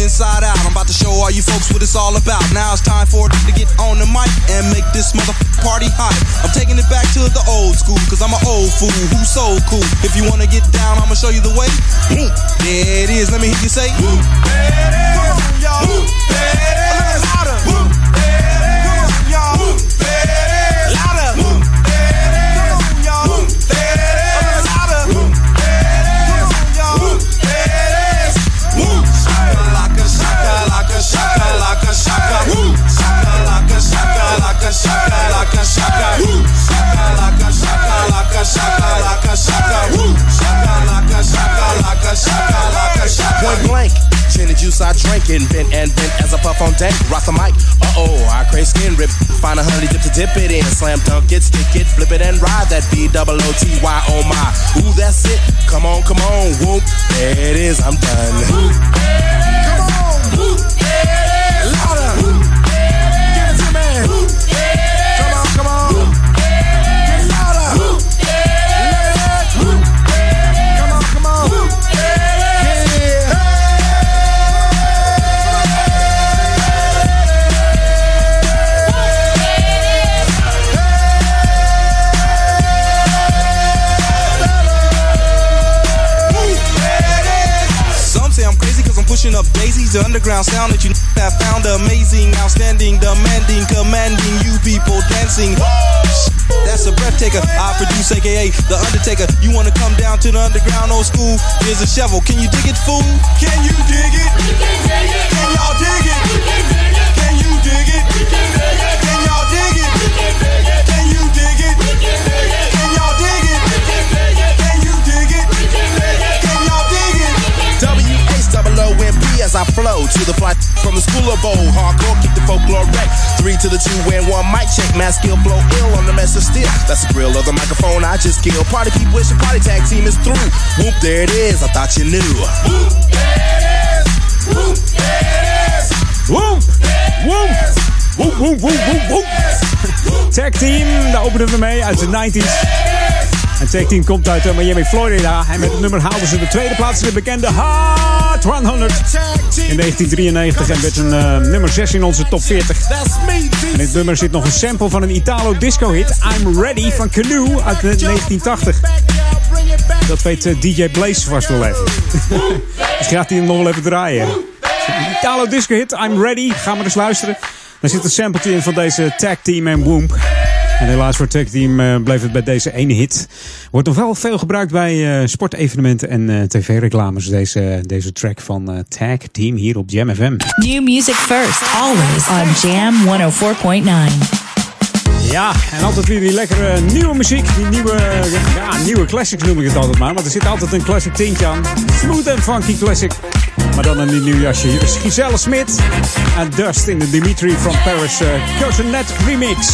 Speaker 22: Inside out. I'm about to show all you folks what it's all about. Now it's time for it to get on the mic and make this mother party hot. I'm taking it back to the old school, cause I'm an old fool who's so cool. If you wanna get down, I'ma show you the way. Whoop, there it is. Let me hear you say. Whoop, there it is. On, y'all. Whoop, there it is. A little louder. There shakalaka, shakalaka, shaka. Whoop, shakalaka, shakalaka, shakalaka, shaka. Whoop, shakalaka, shakalaka, shakalaka, shaka. Whoop, shakalaka, shakalaka, shakalaka, shaka.
Speaker 6: Point blank. Gin and juice I drink and bent and bent as I puff on deck. Rock the mic. Uh oh, I crave skin rip. Find a honey dip to dip it in. Slam dunk it, stick it, flip it and ride that B double O T Y. Oh my. Ooh, that's it. Come on, come on. Whoop. There it is. I'm done. Whoop. Come on. Louder. Give it to me.
Speaker 22: Up daisies. The underground sound that you have found amazing, outstanding, demanding, commanding you people dancing. That's a breath taker. I produce, aka The Undertaker. You wanna come down to the underground old school? Here's a shovel. Can you dig it, fool? Can you dig it? Can y'all dig it? Can you dig it? Can y'all dig it? Can you dig it? Can
Speaker 6: as I flow to the fly from the school of old. Hardcore, keep the folklore wreck. Three to the two and one mic check. Mass skill blow ill on the mess of steel. That's the grill of the microphone I just killed. Party people, it's your party tag team is through. Whoop, there it is. I thought you knew. Whoop, there it is. Whoop, there it is.
Speaker 3: Whoop, whoop, whoop, whoop, whoop, whoop, whoop. Tag Team, daar openen we mee uit de 90s. En Tag Team komt uit eh, Miami, Florida. En met het nummer haalden ze de tweede plaats in de bekende Hot 100 in 1993. En werd een eh, nummer 6 in onze top 40. In dit nummer zit nog een sample van een Italo disco hit. I'm Ready van Canoe uit 1980. Dat weet eh, DJ Blaze vast wel even. *laughs* dus gaat hij hem nog wel even draaien. Italo disco hit, I'm Ready. Gaan we eens luisteren. Daar zit een sampletje in van deze tag team en Womp. En helaas voor Tag Team eh, bleef het bij deze ene hit. Wordt nog wel veel gebruikt bij eh, sportevenementen en eh, tv-reclames. Deze, deze track van Tag Team hier op Jam FM.
Speaker 5: New music first, always on Jam 104.9.
Speaker 3: Ja, en altijd weer die lekkere nieuwe muziek. Die nieuwe, ja, nieuwe classics noem ik het altijd maar. Want er zit altijd een classic tintje aan. Smooth en funky classic. Maar dan een nieuw jasje. Hier is Giselle Smit en Dust in de Dimitri from Paris uh, Net remix.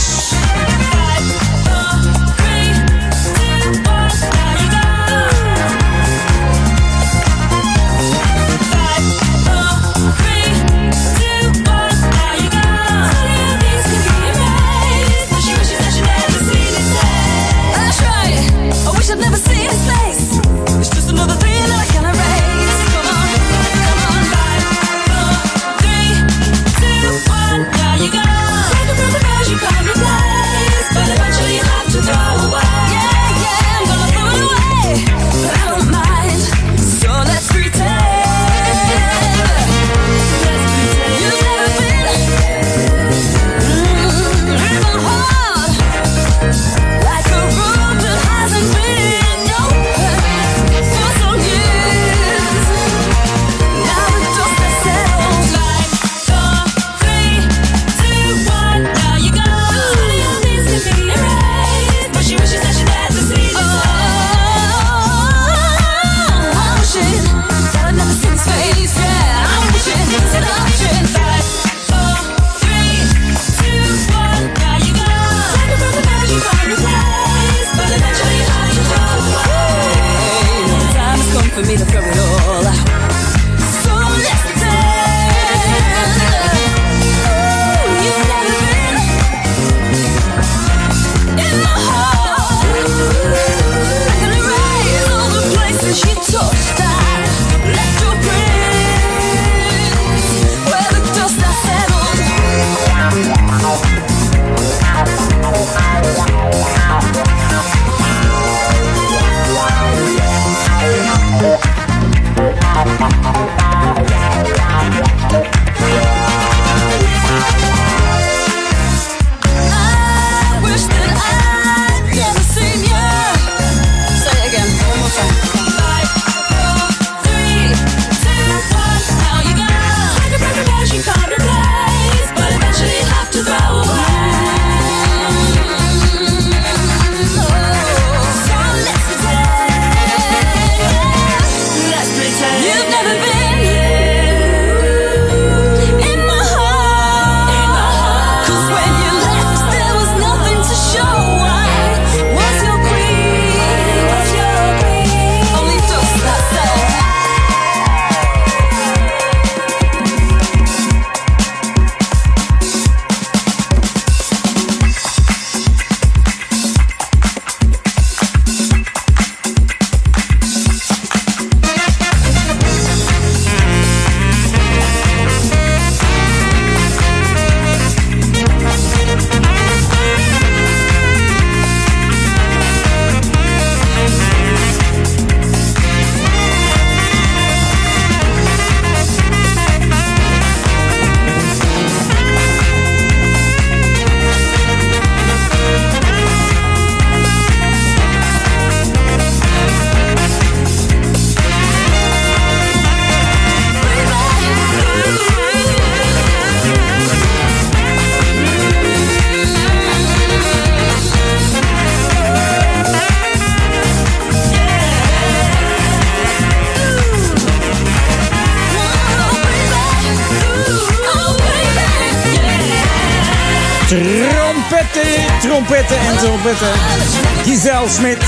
Speaker 3: En trompetten. Giselle Smit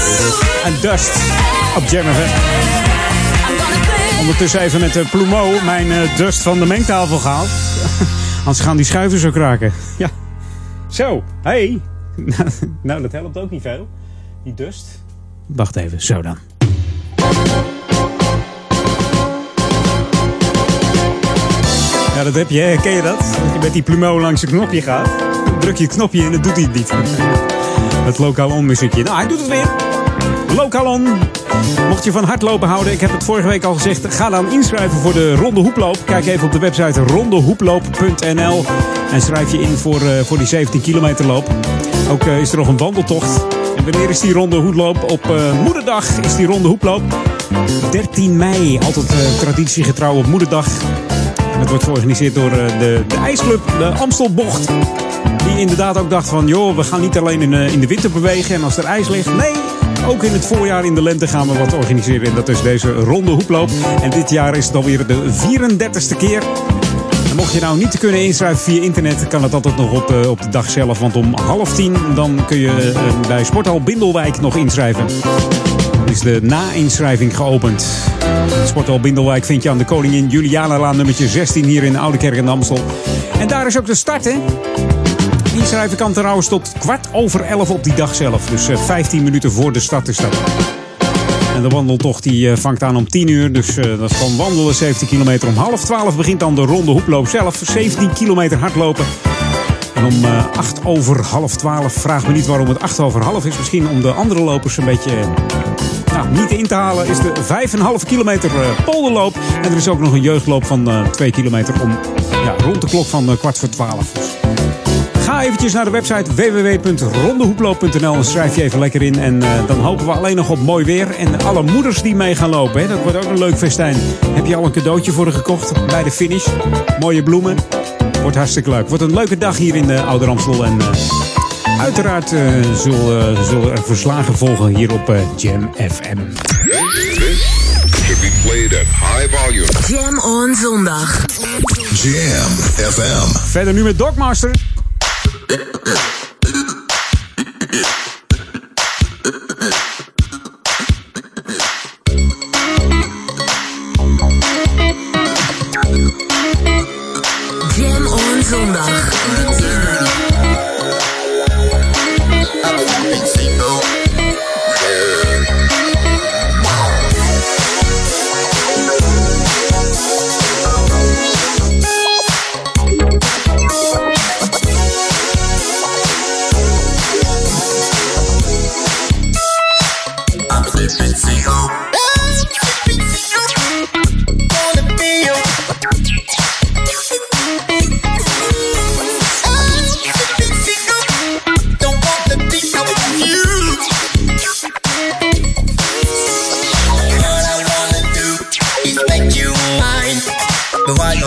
Speaker 3: en Dust op Jam. Ondertussen even met de Plumeau mijn eh, Dust van de mengtafel gehaald. *laughs* Anders gaan die schuiven zo kraken. *laughs* Ja. Zo, hey. *laughs* nou, dat helpt ook niet veel. Die Dust. Wacht even, zo dan. Ja, dat heb je, ken je dat? Dat je met die plumeau langs een knopje gaat. Druk je het knopje en dan doet hij het niet. Het lokaal on muziekje. Nou, hij doet het weer. Lokaal on. Mocht je van hardlopen houden, ik heb het vorige week al gezegd, ga dan inschrijven voor de Ronde Hoeploop. Kijk even op de website rondehoeploop.nl en schrijf je in voor, eh, voor die 17 kilometer loop. Ook eh, is er nog een wandeltocht. En wanneer is die Ronde Hoeploop? Op eh, Moederdag is die Ronde Hoeploop. 13 mei, altijd traditiegetrouw op Moederdag. En wordt georganiseerd door de, de ijsclub, de Amstelbocht. Die inderdaad ook dacht van, joh, we gaan niet alleen in, eh, in de winter bewegen en als er ijs ligt. Nee, ook in het voorjaar in de lente gaan we wat organiseren. En dat is deze ronde hoeploop. En dit jaar is het alweer de 34ste keer. En mocht je nou niet te kunnen inschrijven via internet, kan het altijd nog op, eh, op de dag zelf. Want om half tien dan kun je eh, bij Sporthal Bindelwijk nog inschrijven. Dan is de na-inschrijving geopend. Sporthal Bindelwijk vind je aan de Koningin Julianalaan nummertje 16 hier in Oude Kerk en Amstel. En daar is ook de start, hè? Inschrijven kan trouwens tot kwart over elf op die dag zelf. Dus eh, 15 minuten voor de start is dat. En de wandeltocht die eh, vangt aan om 10 uur. Dus eh, dat is wandelen 17 kilometer. Om half 12 begint dan de ronde hoeploop zelf. 17 kilometer hardlopen. En om eh 8 over half 12, vraag me niet waarom het 8 over half is. Misschien om de andere lopers een beetje eh, nou, niet in te halen, is de 5,5 kilometer eh, polderloop. En er is ook nog een jeugdloop van eh 2 kilometer om ja, rond de klok van eh, kwart voor 12. Dus Ga eventjes naar de website www.rondehoeploop.nl en schrijf je even lekker in. En eh, dan hopen we alleen nog op mooi weer. En alle moeders die mee gaan lopen, hè, dat wordt ook een leuk festijn. Heb je al een cadeautje voor gekocht bij de finish? Mooie bloemen. Wordt hartstikke leuk. Wordt een leuke dag hier in uh, Ouder Amstel. En eh, uiteraard eh, zullen, eh, zullen er verslagen volgen hier op eh, Jam FM.
Speaker 13: Should be played at high volume.
Speaker 8: Jam on zondag.
Speaker 13: Jam FM.
Speaker 3: Verder nu met Dogmaster.
Speaker 15: Yeah.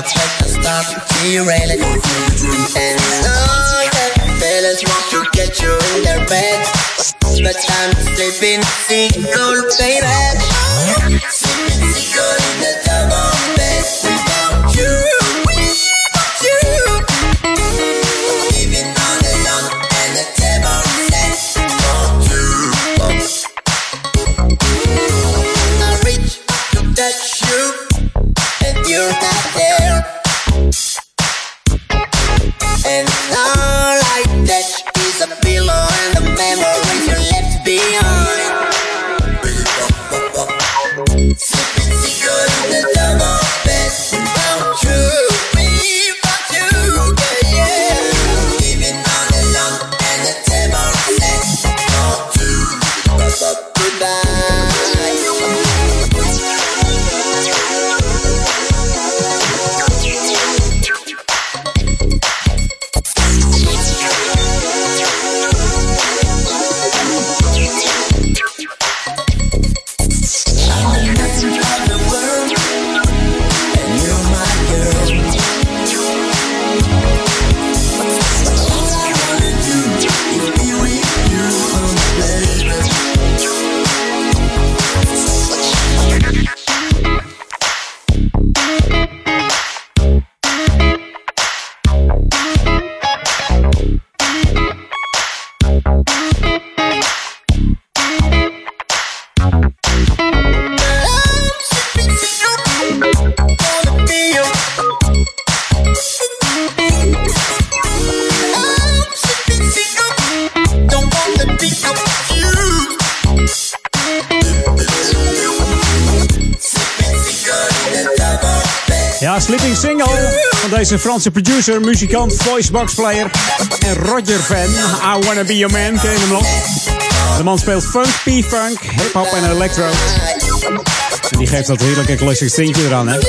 Speaker 15: A start to really? And all the fellas want to get you in their bed. But I'm sleeping single, baby.
Speaker 3: Deze Franse producer, muzikant, voicebox player en Roger fan. I Wanna Be Your Man, ken je hem nog? De man speelt funk, P-funk, hip-hop en electro. En die geeft dat heerlijke classic tintje eraan, hè?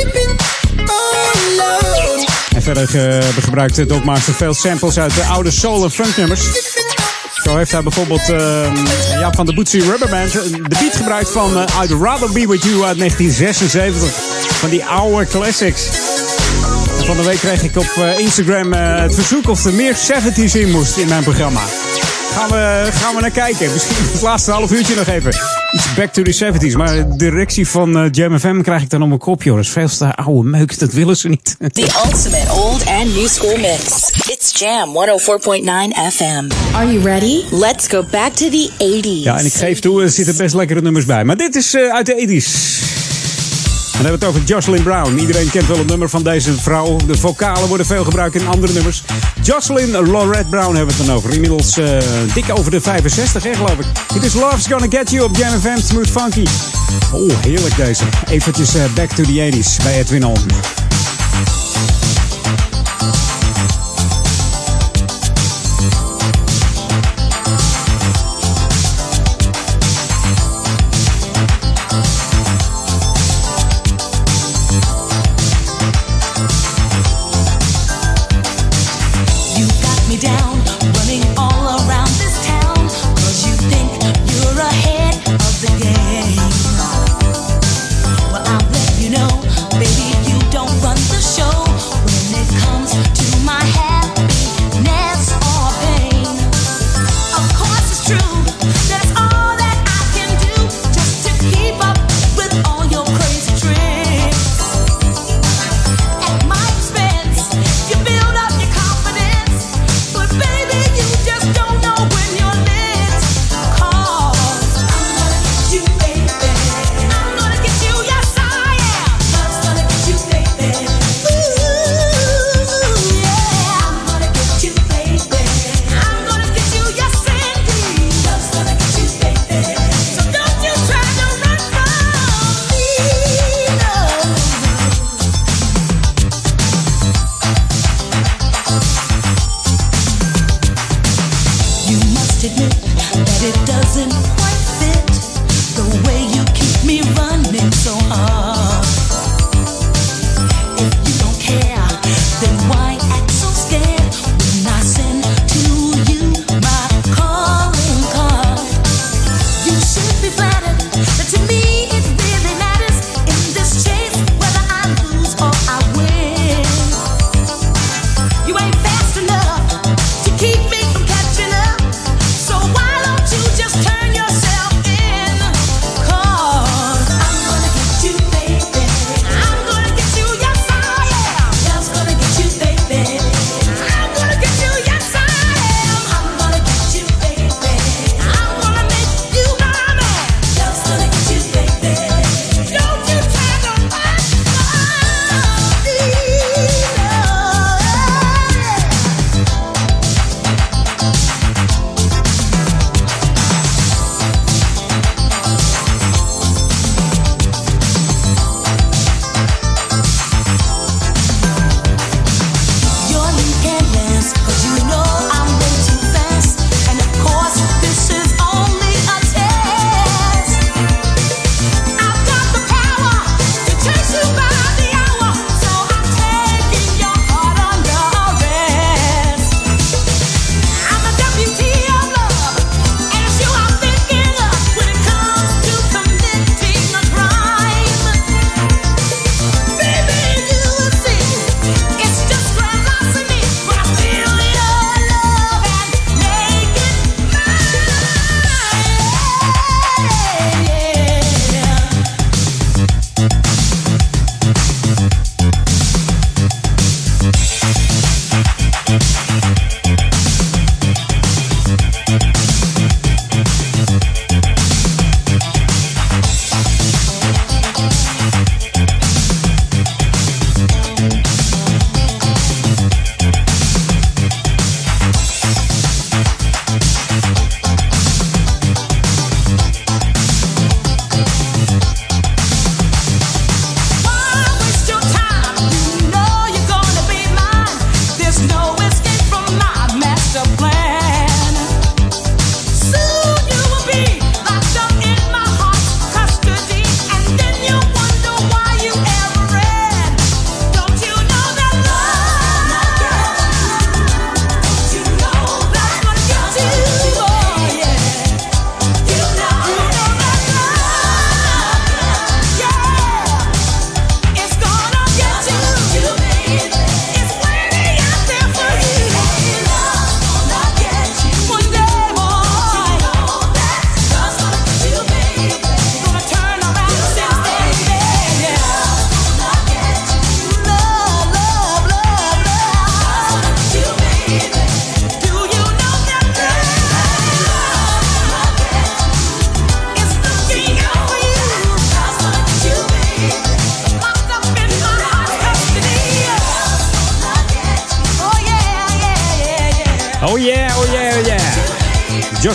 Speaker 3: En verder ge gebruikt Doc Master veel samples uit de oude soul- en funknummers. Zo heeft hij bijvoorbeeld uh, ja, van de Bootsy Rubberband de beat gebruikt van uh, I'd Rather Be With You uit 1976. Van die oude classics. En van de week kreeg ik op uh, Instagram het verzoek of er meer 70s in moest in mijn programma. Gaan we, gaan we naar kijken. Misschien *laughs* het laatste half uurtje nog even. Iets back to the 70s. Maar de directie van uh, Jam FM krijg ik dan op mijn kop, joh. Dat is veel te oude meuk. Dat willen ze niet. *laughs*
Speaker 5: The ultimate old and new school mix. It's Jam 104.9 FM. Are you ready? Let's go back to the 80s.
Speaker 3: Ja, en ik geef toe, er zitten best lekkere nummers bij. Maar dit is uh, uit de 80s. Dan hebben we het over Jocelyn Brown. Iedereen kent wel het nummer van deze vrouw. De vocalen worden veel gebruikt in andere nummers. Jocelyn Lorette Brown hebben we het dan over. Inmiddels uh, dik over de 65, hè, geloof ik. Dit is Love's Gonna Get You op Jam FM Smooth Funky. Oh, heerlijk deze. Eventjes uh, back to the 80s bij Edwin On.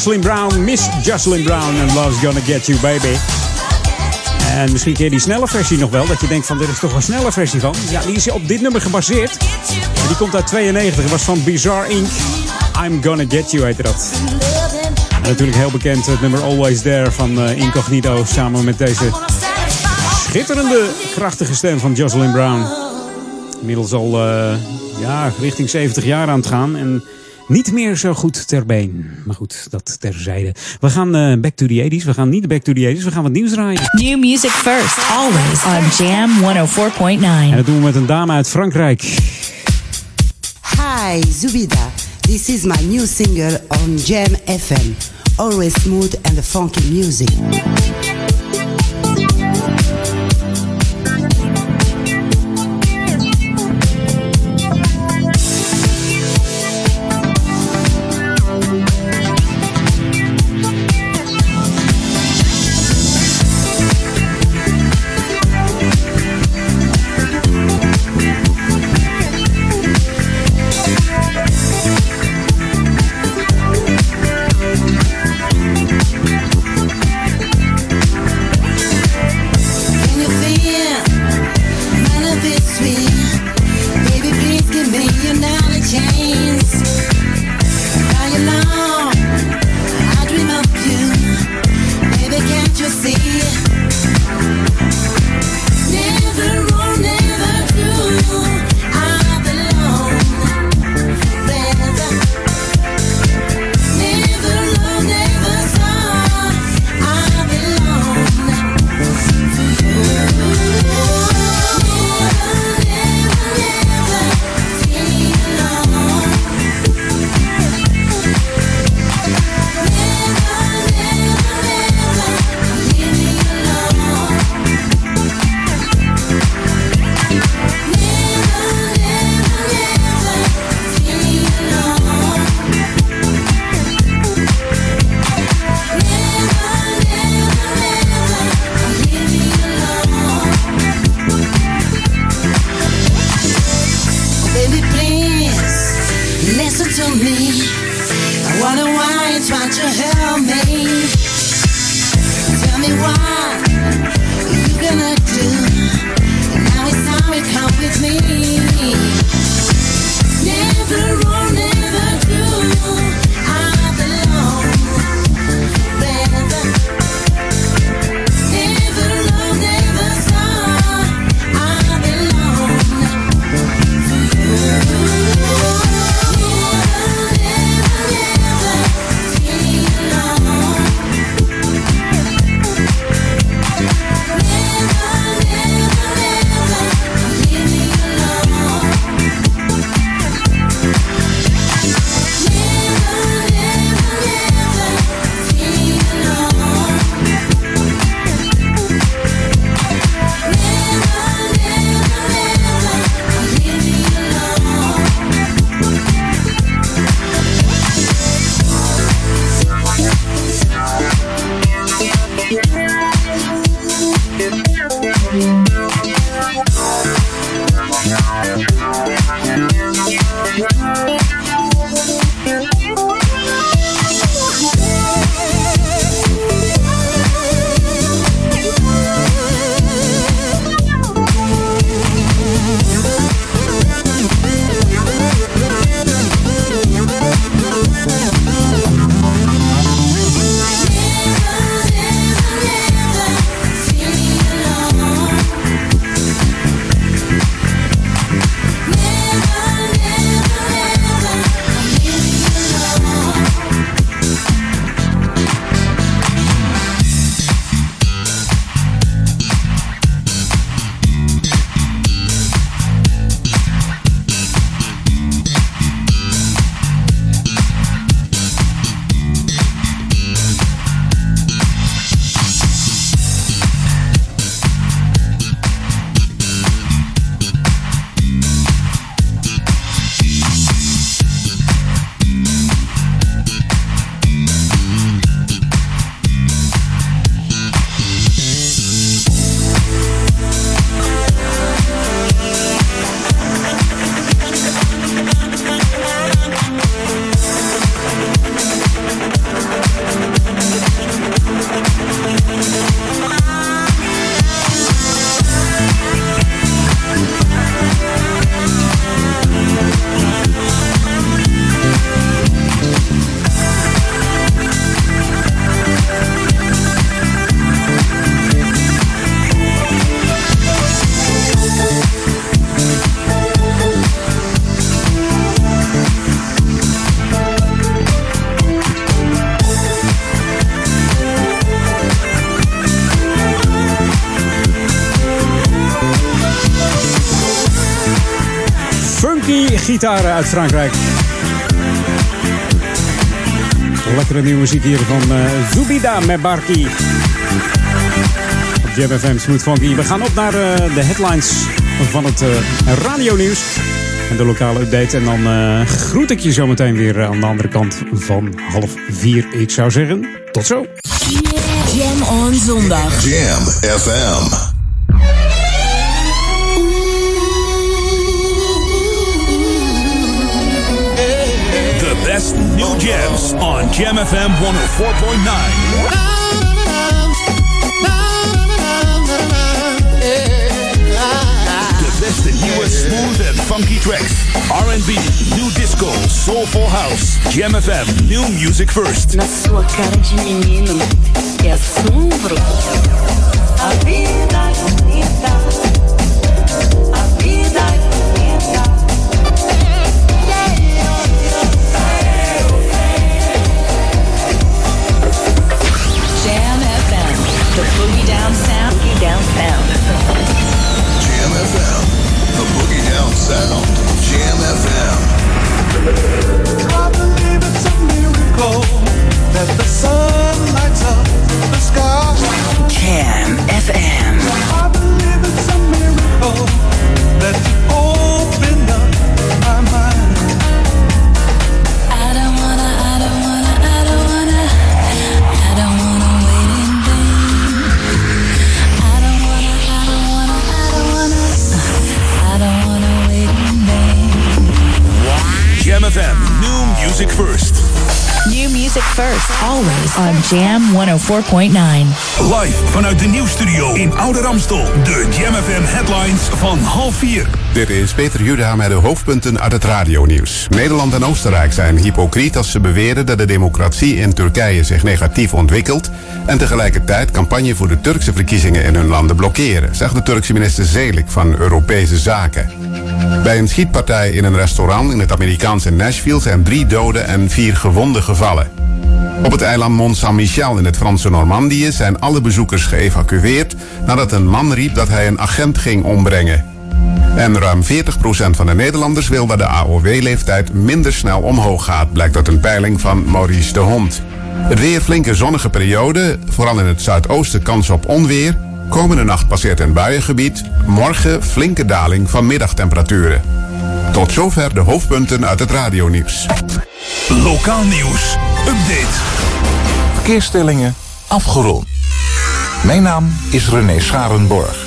Speaker 3: Jocelyn Brown, Miss Jocelyn Brown and Love's Gonna Get You Baby. En misschien je die snelle versie nog wel. Dat je denkt van, er is toch een snelle versie van. Ja, die is op dit nummer gebaseerd. En die komt uit 92. Dat was van Bizarre Inc. I'm Gonna Get You heette dat. En natuurlijk heel bekend het nummer Always There van uh, Incognito. Samen met deze schitterende, krachtige stem van Jocelyn Brown. Inmiddels al uh, ja, richting 70 jaar aan het gaan. En niet meer zo goed ter been. Maar goed, dat terzijde. We gaan uh, back to the 80s. We gaan niet back to the 80s. We gaan wat nieuws draaien.
Speaker 5: New music first, always on Jam 104.9.
Speaker 3: En dat doen we met een dame uit Frankrijk.
Speaker 23: Hi, Zubida. This is my new single on Jam FM. Always smooth and funky music.
Speaker 3: Gitaren uit Frankrijk. Lekkere nieuwe muziek hier van uh, Zubida met Barki. Op Jam FM Smooth Funky. We gaan op naar uh, de headlines van het uh, radionieuws. En de lokale update. En dan groet ik je zometeen weer aan de andere kant van half vier. Ik zou zeggen, tot zo.
Speaker 8: Jam on zondag.
Speaker 24: Jam FM.
Speaker 2: Best new jams on Jam FM 104.9. The beste nieuwe smooth and funky tracks. R&B, new disco, soulful house. Jam FM, new music first.
Speaker 1: Na sua cara de menino, é.
Speaker 8: Sound.
Speaker 24: Jam FM.
Speaker 25: I believe it's a miracle that the sun lights up the sky.
Speaker 8: Jam FM.
Speaker 25: I believe it's a miracle that you opened
Speaker 5: on Jam 104.9.
Speaker 2: Live vanuit de nieuwsstudio in Oude Ramstel. De Jam FM headlines van half vier.
Speaker 10: Dit is Peter Juda met de hoofdpunten uit het radionieuws. Nederland en Oostenrijk zijn hypocriet als ze beweren dat de democratie in Turkije zich negatief ontwikkelt en tegelijkertijd campagne voor de Turkse verkiezingen in hun landen blokkeren, zegt de Turkse minister Zelik van Europese Zaken. Bij een schietpartij in een restaurant in het Amerikaanse Nashville zijn drie doden en vier gewonden gevallen. Op het eiland Mont Saint-Michel in het Franse Normandië zijn alle bezoekers geëvacueerd nadat een man riep dat hij een agent ging ombrengen. En ruim 40% van de Nederlanders wil dat de AOW-leeftijd minder snel omhoog gaat, blijkt uit een peiling van Maurice de Hond. Het weer flinke zonnige periode, vooral in het zuidoosten kans op onweer. Komende nacht passeert een buiengebied, morgen flinke daling van middagtemperaturen. Tot zover de hoofdpunten uit het radionieuws.
Speaker 2: Lokaal nieuws. Update.
Speaker 11: Verkeersstellingen afgerond. Mijn naam is René Scharenborg.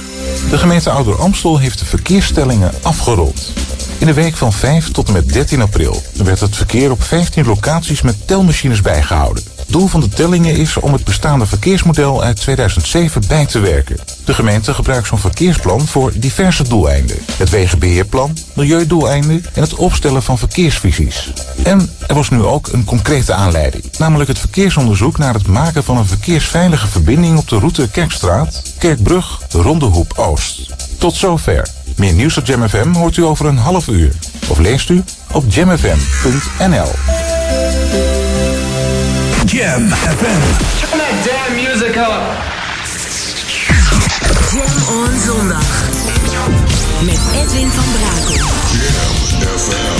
Speaker 11: De gemeente Ouder Amstel heeft de verkeersstellingen afgerond. In de week van 5 tot en met 13 april werd het verkeer op 15 locaties met telmachines bijgehouden. Doel van de tellingen is om het bestaande verkeersmodel uit 2007 bij te werken. De gemeente gebruikt zo'n verkeersplan voor diverse doeleinden. Het wegenbeheerplan, milieudoeleinden en het opstellen van verkeersvisies. En er was nu ook een concrete aanleiding. Namelijk het verkeersonderzoek naar het maken van een verkeersveilige verbinding op de route Kerkstraat, Kerkbrug, Rondehoep Oost. Tot zover. Meer nieuws op Jam FM hoort u over een half uur. Of leest u op jamfm.nl.
Speaker 2: Jam FM.
Speaker 26: Turn that damn music up.
Speaker 8: Jam on zondag. Met Edwin van Brakel.
Speaker 24: Jam FM.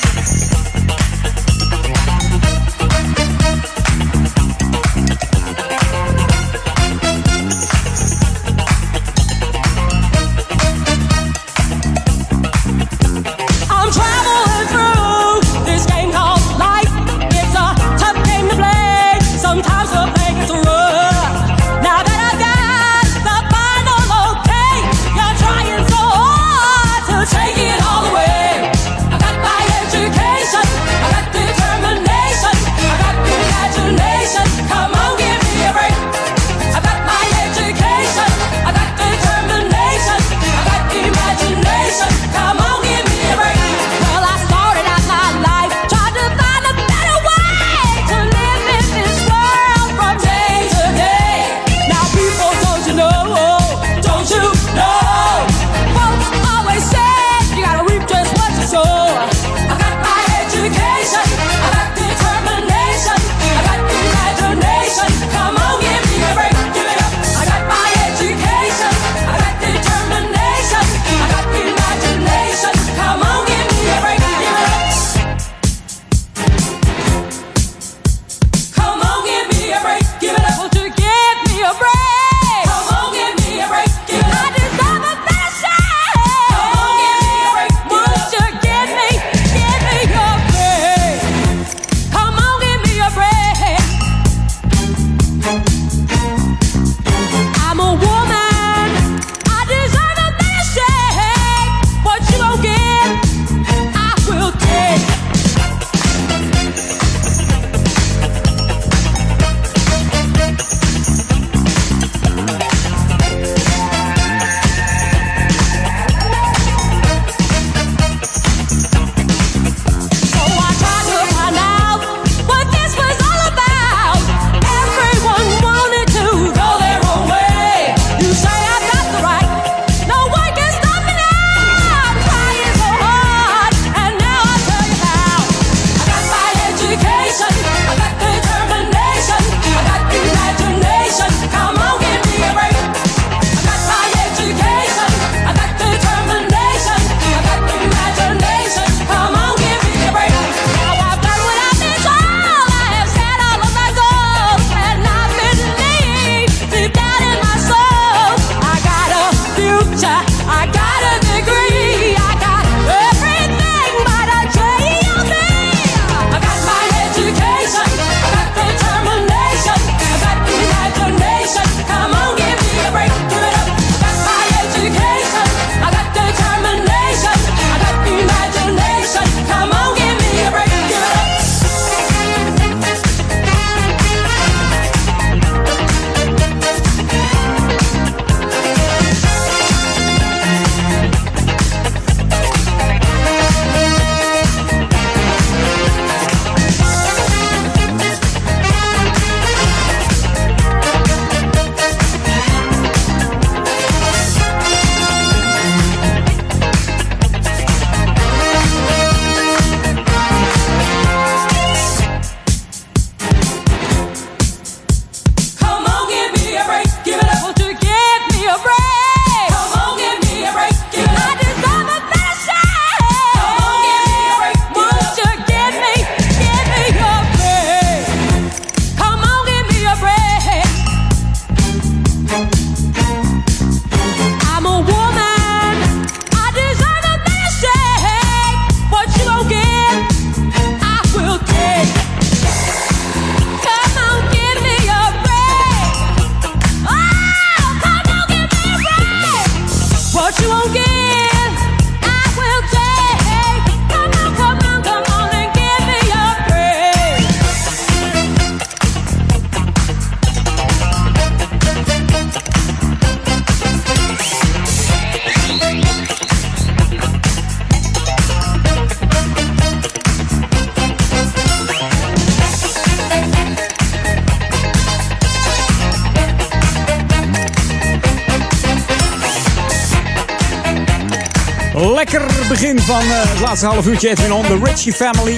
Speaker 3: Begin van eh, het laatste half uurtje Edwin On, de Richie Family.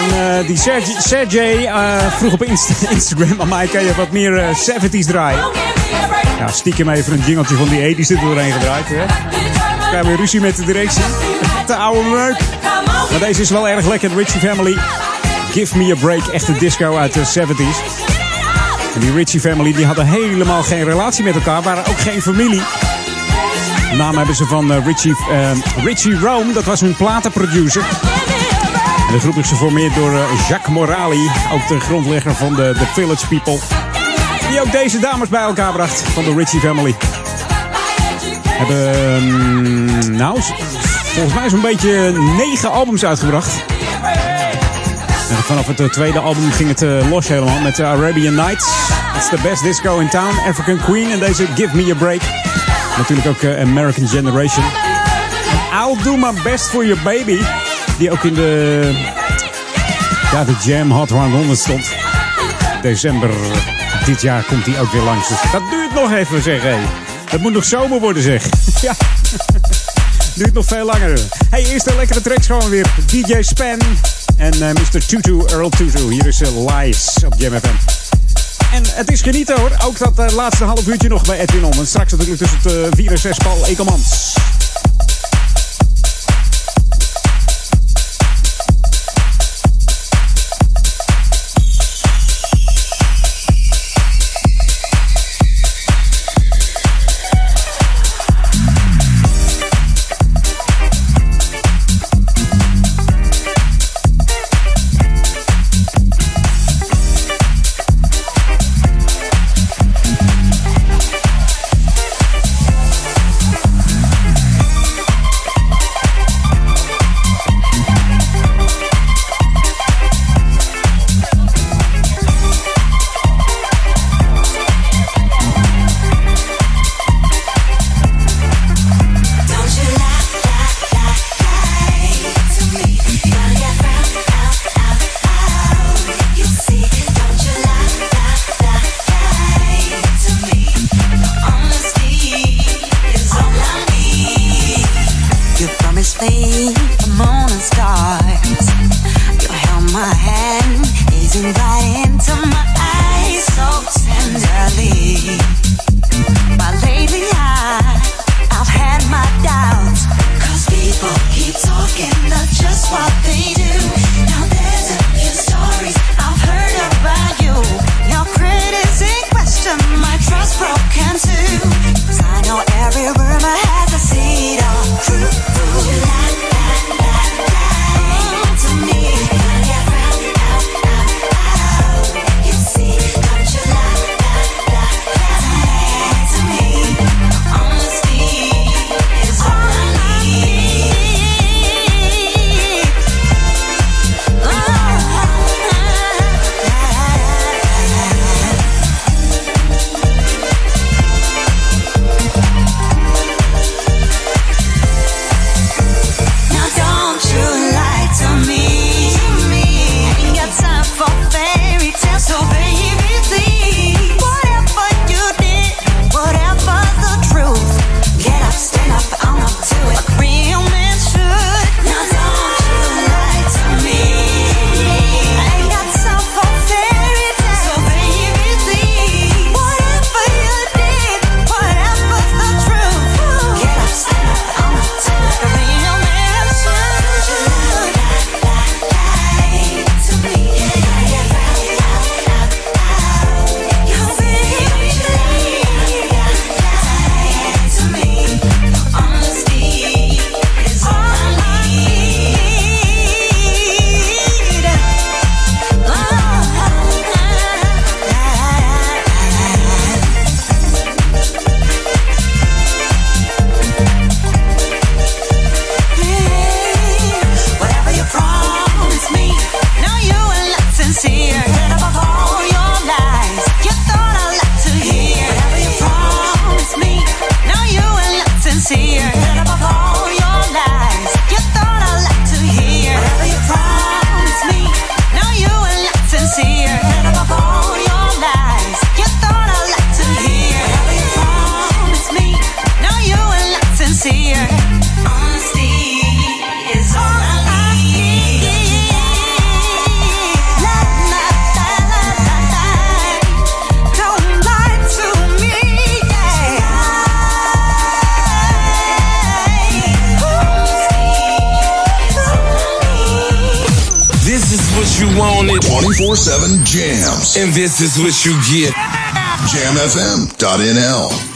Speaker 3: En eh, die Sergey, Sergey eh, vroeg op Insta- *laughs* Instagram aan mij, kan je wat meer eh, 70s draaien? Ja, stiekem even een jingeltje van die 80s er doorheen gedraaid. Hè? We ruzie met de directie. Te oude meuk. Maar deze is wel erg lekker, Richie Family. Give Me A Break, echt een disco uit de 70s. En die Richie Family die hadden helemaal geen relatie met elkaar, waren ook geen familie. Naam hebben ze van eh, Richie, eh, Richie Rome, dat was hun platenproducer. En de groep is geformeerd door eh, Jacques Morali, ook de grondlegger van de, de Village People. Die ook deze dames bij elkaar bracht van de Richie Family. Hebben, ehm, nou, volgens mij zo'n beetje negen albums uitgebracht. En vanaf het tweede album ging het los helemaal met Arabian Nights. It's the best disco in town. African Queen en deze Give Me A Break. Natuurlijk ook eh, American Generation. En I'll Do My Best For Your Baby. Die ook in de, ja, de Jam Hot 100 stond. December dit jaar komt die ook weer langs. Dus dat duurt nog even zeg. Hey. Het moet nog zomer worden zeg. *laughs* ja. Duurt nog veel langer. Hey, eerst een lekkere tracks gewoon weer. DJ Span en eh, Mr. Tutu, Earl Tutu. Hier is eh, Lies op Jam FM. En het is genieten hoor. Ook dat eh, laatste half uurtje nog bij Edwin On. En straks natuurlijk tussen het eh, 4 en 6 Paul Ekelmans.
Speaker 12: Is
Speaker 24: what you get.
Speaker 27: JamFM.nl.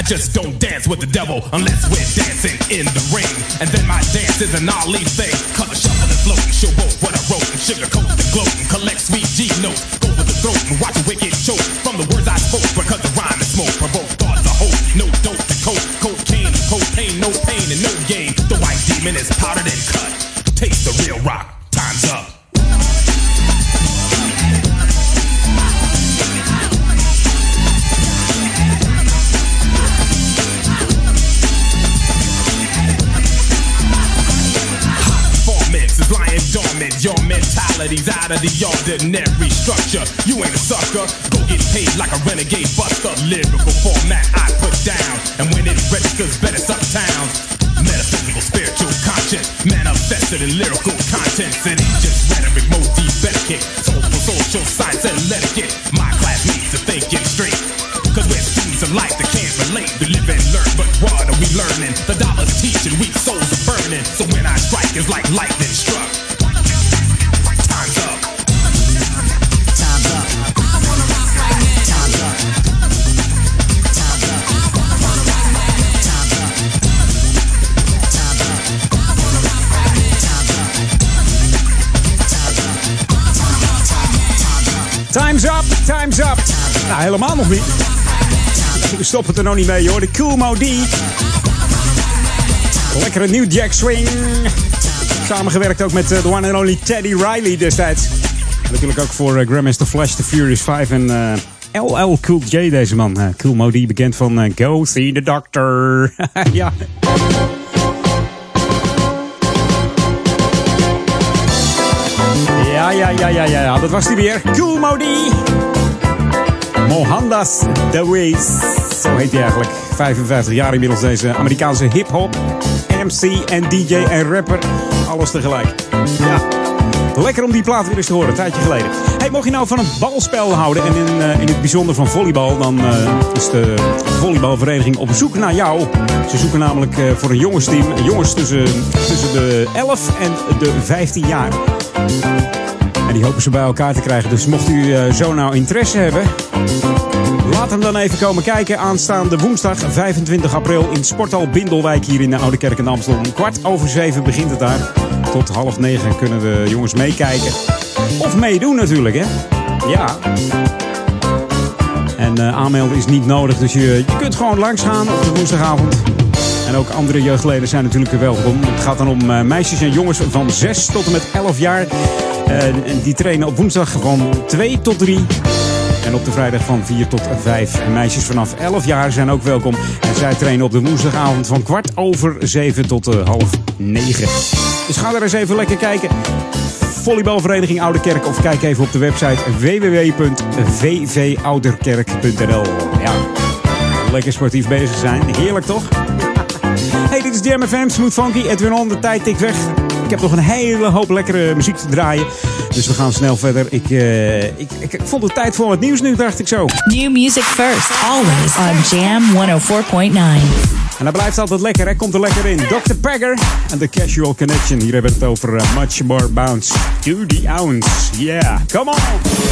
Speaker 28: I just don't dance with the devil unless we're dancing in the ring. And then my dance is an Ali thing. Color shuffle and float show both what I wrote and sugarcoat the gloat and collect sweet G notes. Go for the throat and watch a wicked choke from the words I spoke because the rhyme is smoke. Provoke thoughts of hope. No dope to coke. Cocaine propane. No pain and no gain. The white demon is powdered and cut. The ordinary structure. You ain't a sucker. Go get paid like a renegade buster. Lyrical format I put down. And when it registers, better towns. Metaphysical, spiritual, conscious, manifested in lyrical We
Speaker 3: stoppen er nog niet mee hoor. De Cool Modi. Lekkere New Jack Swing. Samengewerkt ook met eh, de one and only Teddy Riley destijds. Natuurlijk ook voor eh, Grandmaster Flash, The Furious 5 en eh, LL Cool J deze man. Eh, cool Modi, bekend van eh, Go See the Doctor. *laughs* ja. Ja, ja, ja, ja, ja. Dat was hij weer. Cool Modi. Mohandas The Ways. Zo heet hij eigenlijk. 55 jaar inmiddels deze Amerikaanse hip-hop. MC en DJ en rapper. Alles tegelijk. Ja. Lekker om die plaat weer eens te horen, een tijdje geleden. Hey, mocht je nou van een balspel houden en in, eh, in het bijzonder van volleybal, dan eh, is de volleybalvereniging op zoek naar jou. Ze zoeken namelijk eh, voor een jongensteam, jongens tussen, tussen de 11 en de 15 jaar. En die hopen ze bij elkaar te krijgen. Dus mocht u zo nou interesse hebben, laat hem dan even komen kijken. Aanstaande woensdag 25 april in Sporthal Bindelwijk hier in de Oude Kerk in Amsterdam. Kwart over zeven begint het daar. tot half negen kunnen de jongens meekijken. Of meedoen natuurlijk, hè. Ja. En eh, aanmelden is niet nodig, dus je, je kunt gewoon langs gaan op de woensdagavond. En ook andere jeugdleden zijn natuurlijk welkom. Het gaat dan om eh, meisjes en jongens van 6 tot en met 11 jaar. Eh, en die trainen op woensdag van 2 tot 3. En op de vrijdag van 4 tot 5. En meisjes vanaf 11 jaar zijn ook welkom. En zij trainen op de woensdagavond van kwart over 7 tot eh, half 9. Dus ga er eens even lekker kijken. Volleybalvereniging Ouderkerk. Of kijk even op de website www.vvouderkerk.nl. Ja, lekker sportief bezig zijn. Heerlijk toch? Hey, dit is Jam FM, Smooth Funky, Edwin On. De tijd tikt weg. Ik heb nog een hele hoop lekkere muziek te draaien. Dus we gaan snel verder. Ik, eh, ik, ik, ik vond het tijd voor het nieuws nu, dacht ik zo.
Speaker 5: New music first, always on Jam 104.9.
Speaker 3: En dat blijft altijd lekker, hè? Komt er lekker in. Dr. Pegger en The Casual Connection. Hier hebben we het over eh, Much More Bounce to the Ounce. Yeah, come on!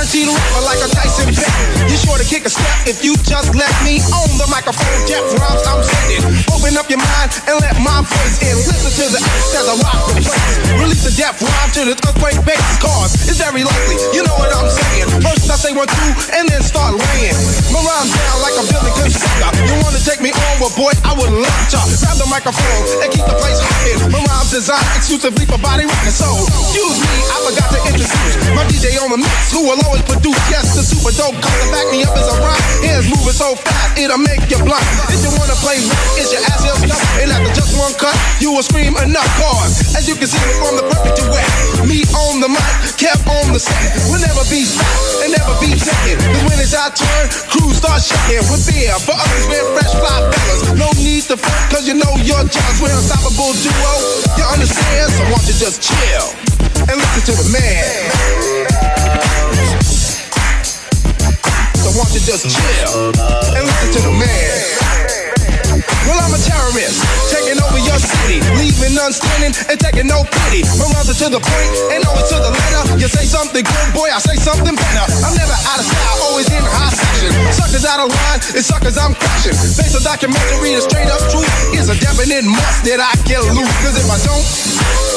Speaker 6: Guaranteed rapper like a Tyson vet. You're sure to kick a step if you just let me on the microphone. Jeff Rhymes, I'm sending. Open up your mind and let my voice in. Listen to the X as I rock the place. Release the death rhyme to the earthquake bass. Cause it's very likely, you know what I'm saying. First I say one, two, and then start laying. My rhymes down like a Billy Consider. You wanna take me on, well, boy, I would love to. Grab the microphone and keep the place hopping. My rhymes designed exclusively for body rocking. So, excuse me, I forgot to introduce my DJ on the mix who will always produce. Yes, the super dope color back me up as a rock. Hands moving so fast, it'll make you blind. If you wanna play rock, it's your ass heel stuff. And after just one cut, you will scream enough cause. As you can see from the perfect duet, me on the mic, kept on the set. We'll never be stopped and never be taken. Cause when it's our turn, crews start shaking beer. For others, we're fresh fly fellas. No need to front, cause you know your jobs. We're unstoppable duo. You understand? So won't you just chill and listen to the man. So won't you just chill and listen to the man. Well, I'm a terrorist, taking over your city, leaving none standing and taking no pity. My are to the point and always to the letter. You say something good, boy, I say something better. I'm never out of style, always in high section. Suckers out of line, it's suckers I'm crashing. Based on documentary, the straight up truth is a definite must that I get loose. Cause if I don't,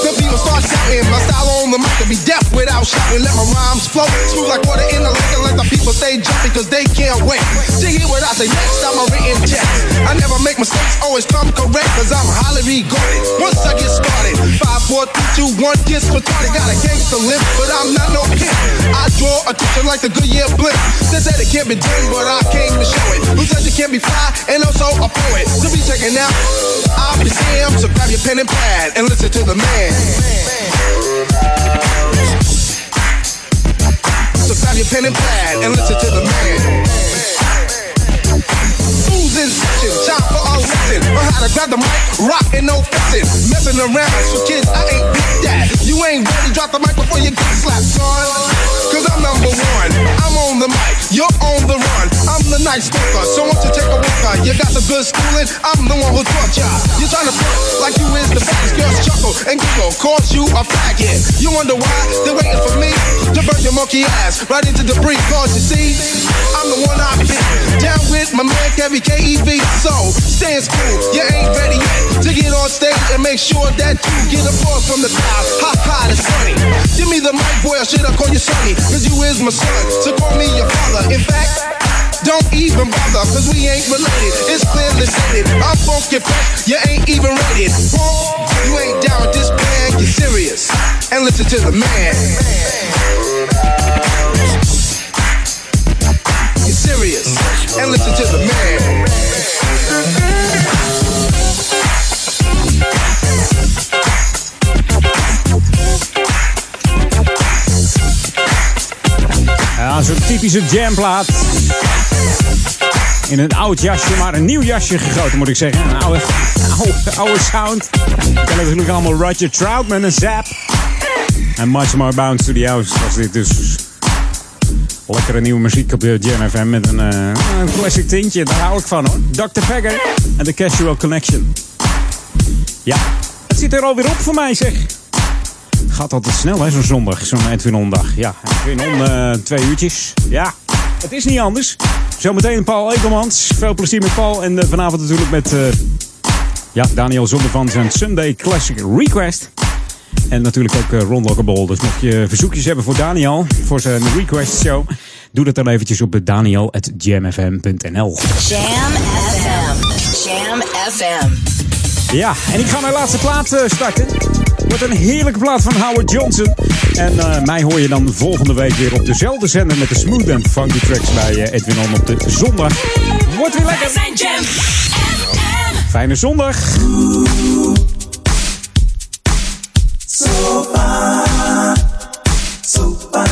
Speaker 6: the people start shouting. My style on the mic can be deaf without shouting. Let my rhymes flow smooth like water in the lake and let the people stay jumping cause they can't wait to hear what I say next. I'm a written text. I never make mistakes, always oh, come correct cause I'm highly regarded. Once I get started, five, four, three, two, one, gets retarded. Got a gangster lip, but I'm not no pimp. I draw attention like the Goodyear blimp. They said it can't be done, but I came to show it. Who said you can't be fly and also a poet? To be checking out, I'll be damned. So grab your pen and pad and listen to the man. So grab your pen and pad and listen to the man. Who's in session? Time for a lesson on how to grab the mic, rock and no fessing. Messing around for kids, I ain't big that. You ain't ready, drop the mic before you get slapped, son. Cause I'm number one. I'm on the mic, you're on the run. I'm the night stalker, so won't you take a walker? You got the good schooling, I'm the one who taught ya. You're trying to front like you is the baddest. Girls chuckle and giggle, cause you a faggot. You wonder why they're waiting for me to burn your monkey ass right into debris. Cause you see, I'm the one I've been down with my man Kevin KEV. So stay in school, you ain't ready yet to get on stage and make sure that you get applause from the crowd. Hot, hot and sunny. Give me the mic, boy, I call you Sonny? Cause you is my son, so call me your father. In fact, don't even bother, cause we ain't related. It's clearly stated. I'm funky fresh, you ain't even rated. You ain't down with this plan, you're serious. And listen to the man. You're serious. And listen to the man.
Speaker 3: Ja, zo'n typische jamplaat. In een oud jasje, maar een nieuw jasje gegoten moet ik zeggen. Een oude, oude, sound. Ik ken natuurlijk allemaal Roger Troutman en Zap. En Much More Bounce to the was dit dus. Lekkere nieuwe muziek op de met een, eh, een classic tintje. Daar hou ik van hoor. Dr. Pegger en The Casual Connection. Ja, het zit er alweer op voor mij zeg. Gaat altijd snel hè, zo'n zondag, zo'n Edwin Ondag. Ja, Edwin eh, twee uurtjes. Ja, Het is niet anders. Zometeen Paul Ekelmans. Veel plezier met Paul. En eh, vanavond natuurlijk met eh, ja, Daniel Zonder van zijn Sunday Classic Request. En natuurlijk ook eh, Ron Lockable. Dus mocht je verzoekjes hebben voor Daniel, voor zijn request show, doe dat dan eventjes op daniel.jamfm.nl.
Speaker 8: Jam FM. Jam FM.
Speaker 3: Ja, en ik ga mijn laatste plaat starten. Wordt een heerlijke plaat van Howard Johnson. En eh, mij hoor je dan volgende week weer op dezelfde zender met de smooth en funky tracks bij eh, Edwin On op de zondag. Wordt weer lekker. Fijne zondag.
Speaker 1: So far, so far,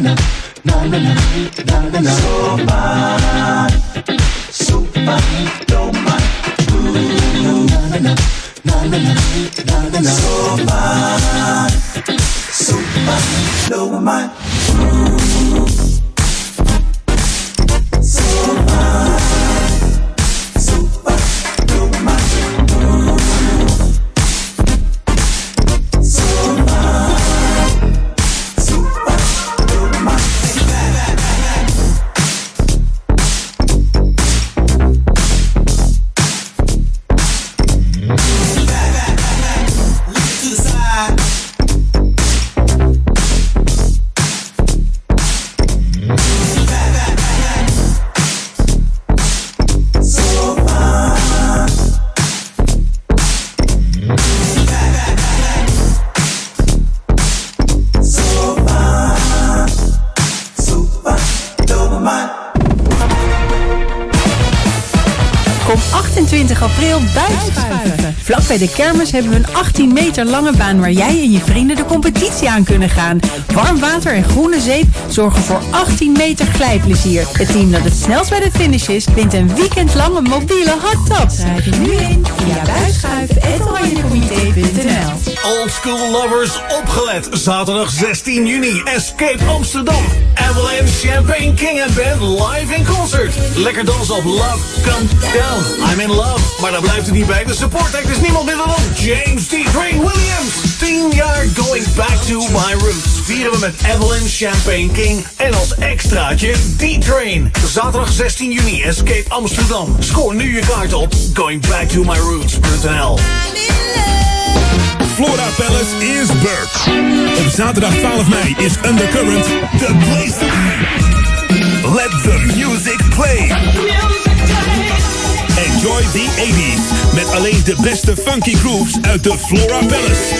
Speaker 1: na na na, na na na. So far, so far, don't mind. Ooh, na na na, na na na. So far, so far, don't mind.
Speaker 29: Kermis hebben we een 18 meter lange baan waar jij en je vrienden de competitie aan kunnen gaan. Warm water en groene zeep zorgen voor 18 meter glijplezier. Het team dat het snelst bij de finish is, wint een weekend lang een mobiele hot tub. Schrijf je nu in via buisschuif.oranjecomité.nl
Speaker 18: Old school lovers opgelet. Zaterdag 16 juni. Escape Amsterdam. Avalanche Champagne King and Band live in concert. Lekker dansen op Love Come Down. I'm in love. Maar daar blijft het niet bij. De support act is niemand minder dan James D. Train Williams. 10 jaar going back to my roots. Vieren we met Avalanche Champagne King. En als extraatje D-Train. Zaterdag 16 juni. Escape Amsterdam. Scoor nu je kaart op goingbacktomyroots.nl
Speaker 2: Flora Palace is back. Op zaterdag 12 mei is Undercurrent the place to be. Let the music play. Enjoy the 80s met alleen de beste funky grooves uit de Flora Palace.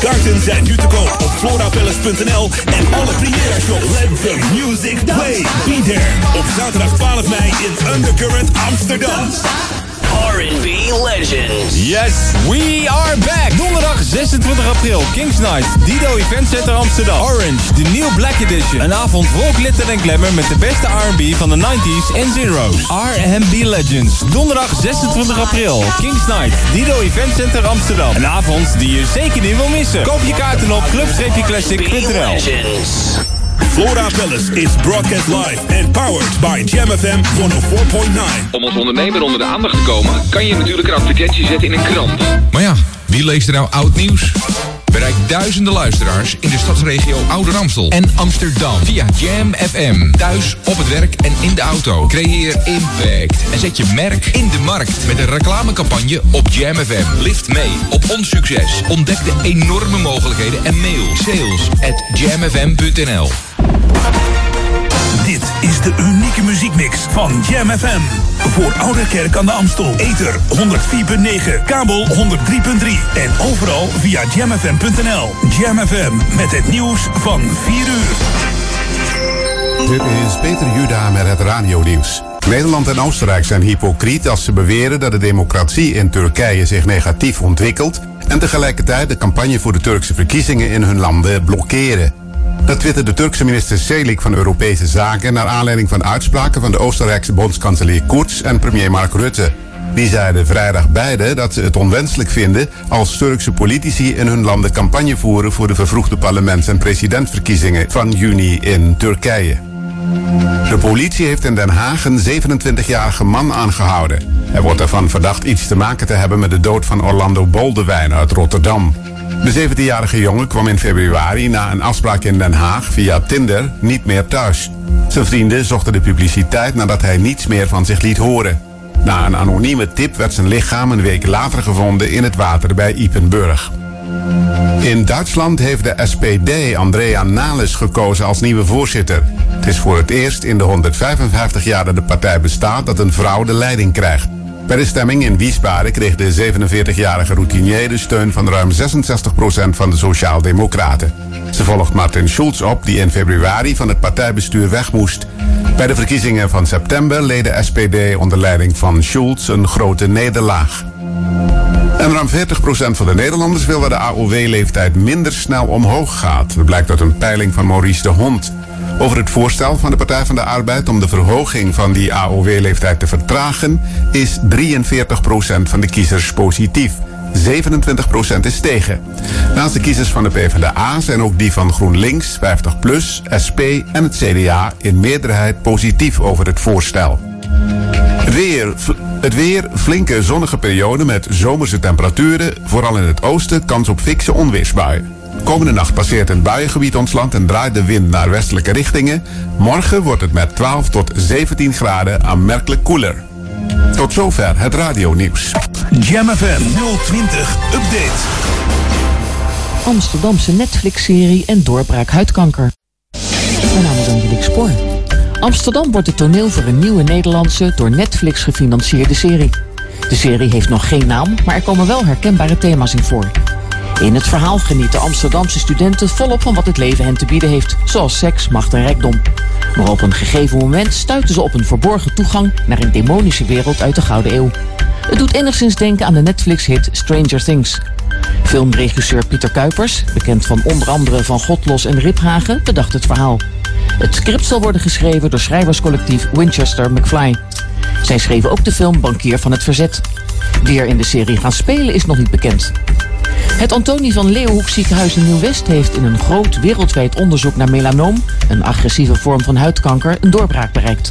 Speaker 2: Kaarten zijn nu te koop op florapalace.nl en alle première shows. Let the music play. Be there op zaterdag 12 mei in Undercurrent Amsterdam.
Speaker 30: R&B Legends. Yes, we are back. Donderdag 26 april, Kings Night, Dido Event Center Amsterdam. Orange, de New Black Edition. Een avond vol glitter en glamour met de beste R&B van de 90s en zeros. R&B Legends. Donderdag 26 april, Kings Night, Dido Event Center Amsterdam. Een avond die je zeker niet wil missen. Koop je kaarten op club-classic.nl.
Speaker 2: Flora Palace is broadcast live and powered by Jam FM 104.9.
Speaker 7: Om als ondernemer onder de aandacht te komen, kan je natuurlijk een advertentie zetten in een krant.
Speaker 31: Maar ja, wie leest er nou oud nieuws? Bereik duizenden luisteraars in de stadsregio Ouder Amstel en Amsterdam via Jam FM. Thuis, op het werk en in de auto. Creëer impact en zet je merk in de markt met een reclamecampagne op Jam FM. Lift mee op ons succes. Ontdek de enorme mogelijkheden en mail sales at jamfm.nl.
Speaker 2: Dit is de unieke muziekmix van Jam FM. Voor Ouderkerk aan de Amstel. Ether 104.9, kabel 103.3 en overal via jamfm.nl. Jam FM met het nieuws van 4 uur.
Speaker 10: Dit is Peter Juda met het radionieuws. Nederland en Oostenrijk zijn hypocriet als ze beweren dat de democratie in Turkije zich negatief ontwikkelt en tegelijkertijd de campagne voor de Turkse verkiezingen in hun landen blokkeren. Dat twitterde de Turkse minister Selik van Europese Zaken naar aanleiding van uitspraken van de Oostenrijkse bondskanselier Kurz en premier Mark Rutte. Die zeiden vrijdag beide dat ze het onwenselijk vinden als Turkse politici in hun landen campagne voeren voor de vervroegde parlements- en presidentverkiezingen van juni in Turkije. De politie heeft in Den Haag een 27-jarige man aangehouden. Hij wordt ervan verdacht iets te maken te hebben met de dood van Orlando Boldewijn uit Rotterdam. De 17-jarige jongen kwam in februari na een afspraak in Den Haag via Tinder niet meer thuis. Zijn vrienden zochten de publiciteit nadat hij niets meer van zich liet horen. Na een anonieme tip werd zijn lichaam een week later gevonden in het water bij Ipenburg. In Duitsland heeft de SPD Andrea Nahles gekozen als nieuwe voorzitter. Het is voor het eerst in de 155 jaar dat de partij bestaat dat een vrouw de leiding krijgt. Bij de stemming in Wiesbaden kreeg de 47-jarige routinier de steun van ruim 66% van de Sociaaldemocraten. Ze volgt Martin Schulz op, die in februari van het partijbestuur weg moest. Bij de verkiezingen van september leed de SPD onder leiding van Schulz een grote nederlaag. En ruim 40% van de Nederlanders wil dat de AOW-leeftijd minder snel omhoog gaat. Dat blijkt uit een peiling van Maurice de Hond. Over het voorstel van de Partij van de Arbeid om de verhoging van die AOW-leeftijd te vertragen, is 43% van de kiezers positief. 27% is tegen. Naast de kiezers van de PvdA zijn ook die van GroenLinks, 50PLUS, SP en het CDA in meerderheid positief over het voorstel. Weer, het weer, flinke zonnige periode met zomerse temperaturen. Vooral in het oosten kans op fikse onweersbuien. Komende nacht passeert een buiengebied ons land en draait de wind naar westelijke richtingen. Morgen wordt het met 12 tot 17 graden aanmerkelijk koeler. Tot zover het radionieuws.
Speaker 2: Jam FM 020 Update.
Speaker 21: Amsterdamse Netflix-serie en doorbraak huidkanker. Mijn naam is Angelique Spoor. Amsterdam wordt het toneel voor een nieuwe Nederlandse, door Netflix gefinancierde serie. De serie heeft nog geen naam, maar er komen wel herkenbare thema's in voor. In het verhaal genieten Amsterdamse studenten volop van wat het leven hen te bieden heeft, zoals seks, macht en rijkdom. Maar op een gegeven moment stuiten ze op een verborgen toegang naar een demonische wereld uit de Gouden Eeuw. Het doet enigszins denken aan de Netflix-hit Stranger Things. Filmregisseur Pieter Kuipers, bekend van onder andere Van Godlos en Riphagen, bedacht het verhaal. Het script zal worden geschreven door schrijverscollectief Winchester McFly. Zij schreven ook de film Bankier van het Verzet. Wie er in de serie gaan spelen is nog niet bekend. Het Antonie van Leeuwenhoek ziekenhuis in Nieuw-West heeft in een groot wereldwijd onderzoek naar melanoom, een agressieve vorm van huidkanker, een doorbraak bereikt.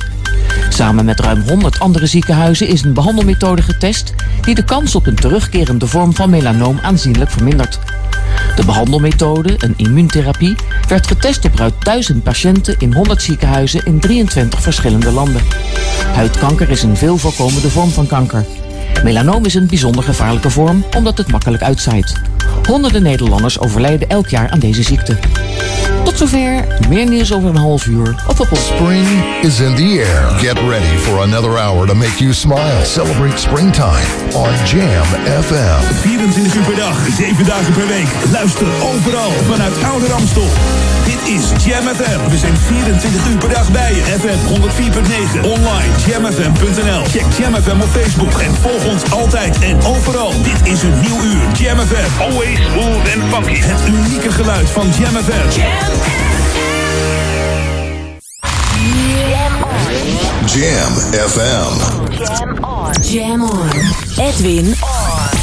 Speaker 21: Samen met ruim 100 andere ziekenhuizen is een behandelmethode getest die de kans op een terugkerende vorm van melanoom aanzienlijk vermindert. De behandelmethode, een immuuntherapie, werd getest op ruim 1000 patiënten in 100 ziekenhuizen in 23 verschillende landen. Huidkanker is een veel voorkomende vorm van kanker. Melanoom is een bijzonder gevaarlijke vorm omdat het makkelijk uitzaait. Honderden Nederlanders overlijden elk jaar aan deze ziekte. Tot zover, meer nieuws over een half uur of op ons.
Speaker 13: Spring is in the air. Get ready for another hour to make you smile. Celebrate springtime on Jam FM.
Speaker 2: 24 uur per dag, 7 dagen per week. Luister overal vanuit Ouder Amstel. Dit is Jam FM. We zijn 24 uur per dag bij je. FM 104.9. Online jamfm.nl. Check Jam FM op Facebook en volg ons altijd en overal. Dit is een nieuw uur. Jam FM. Always smooth and funky. Het unieke geluid van Jam FM.
Speaker 13: Jam FM.
Speaker 8: Jam on. Edwin on.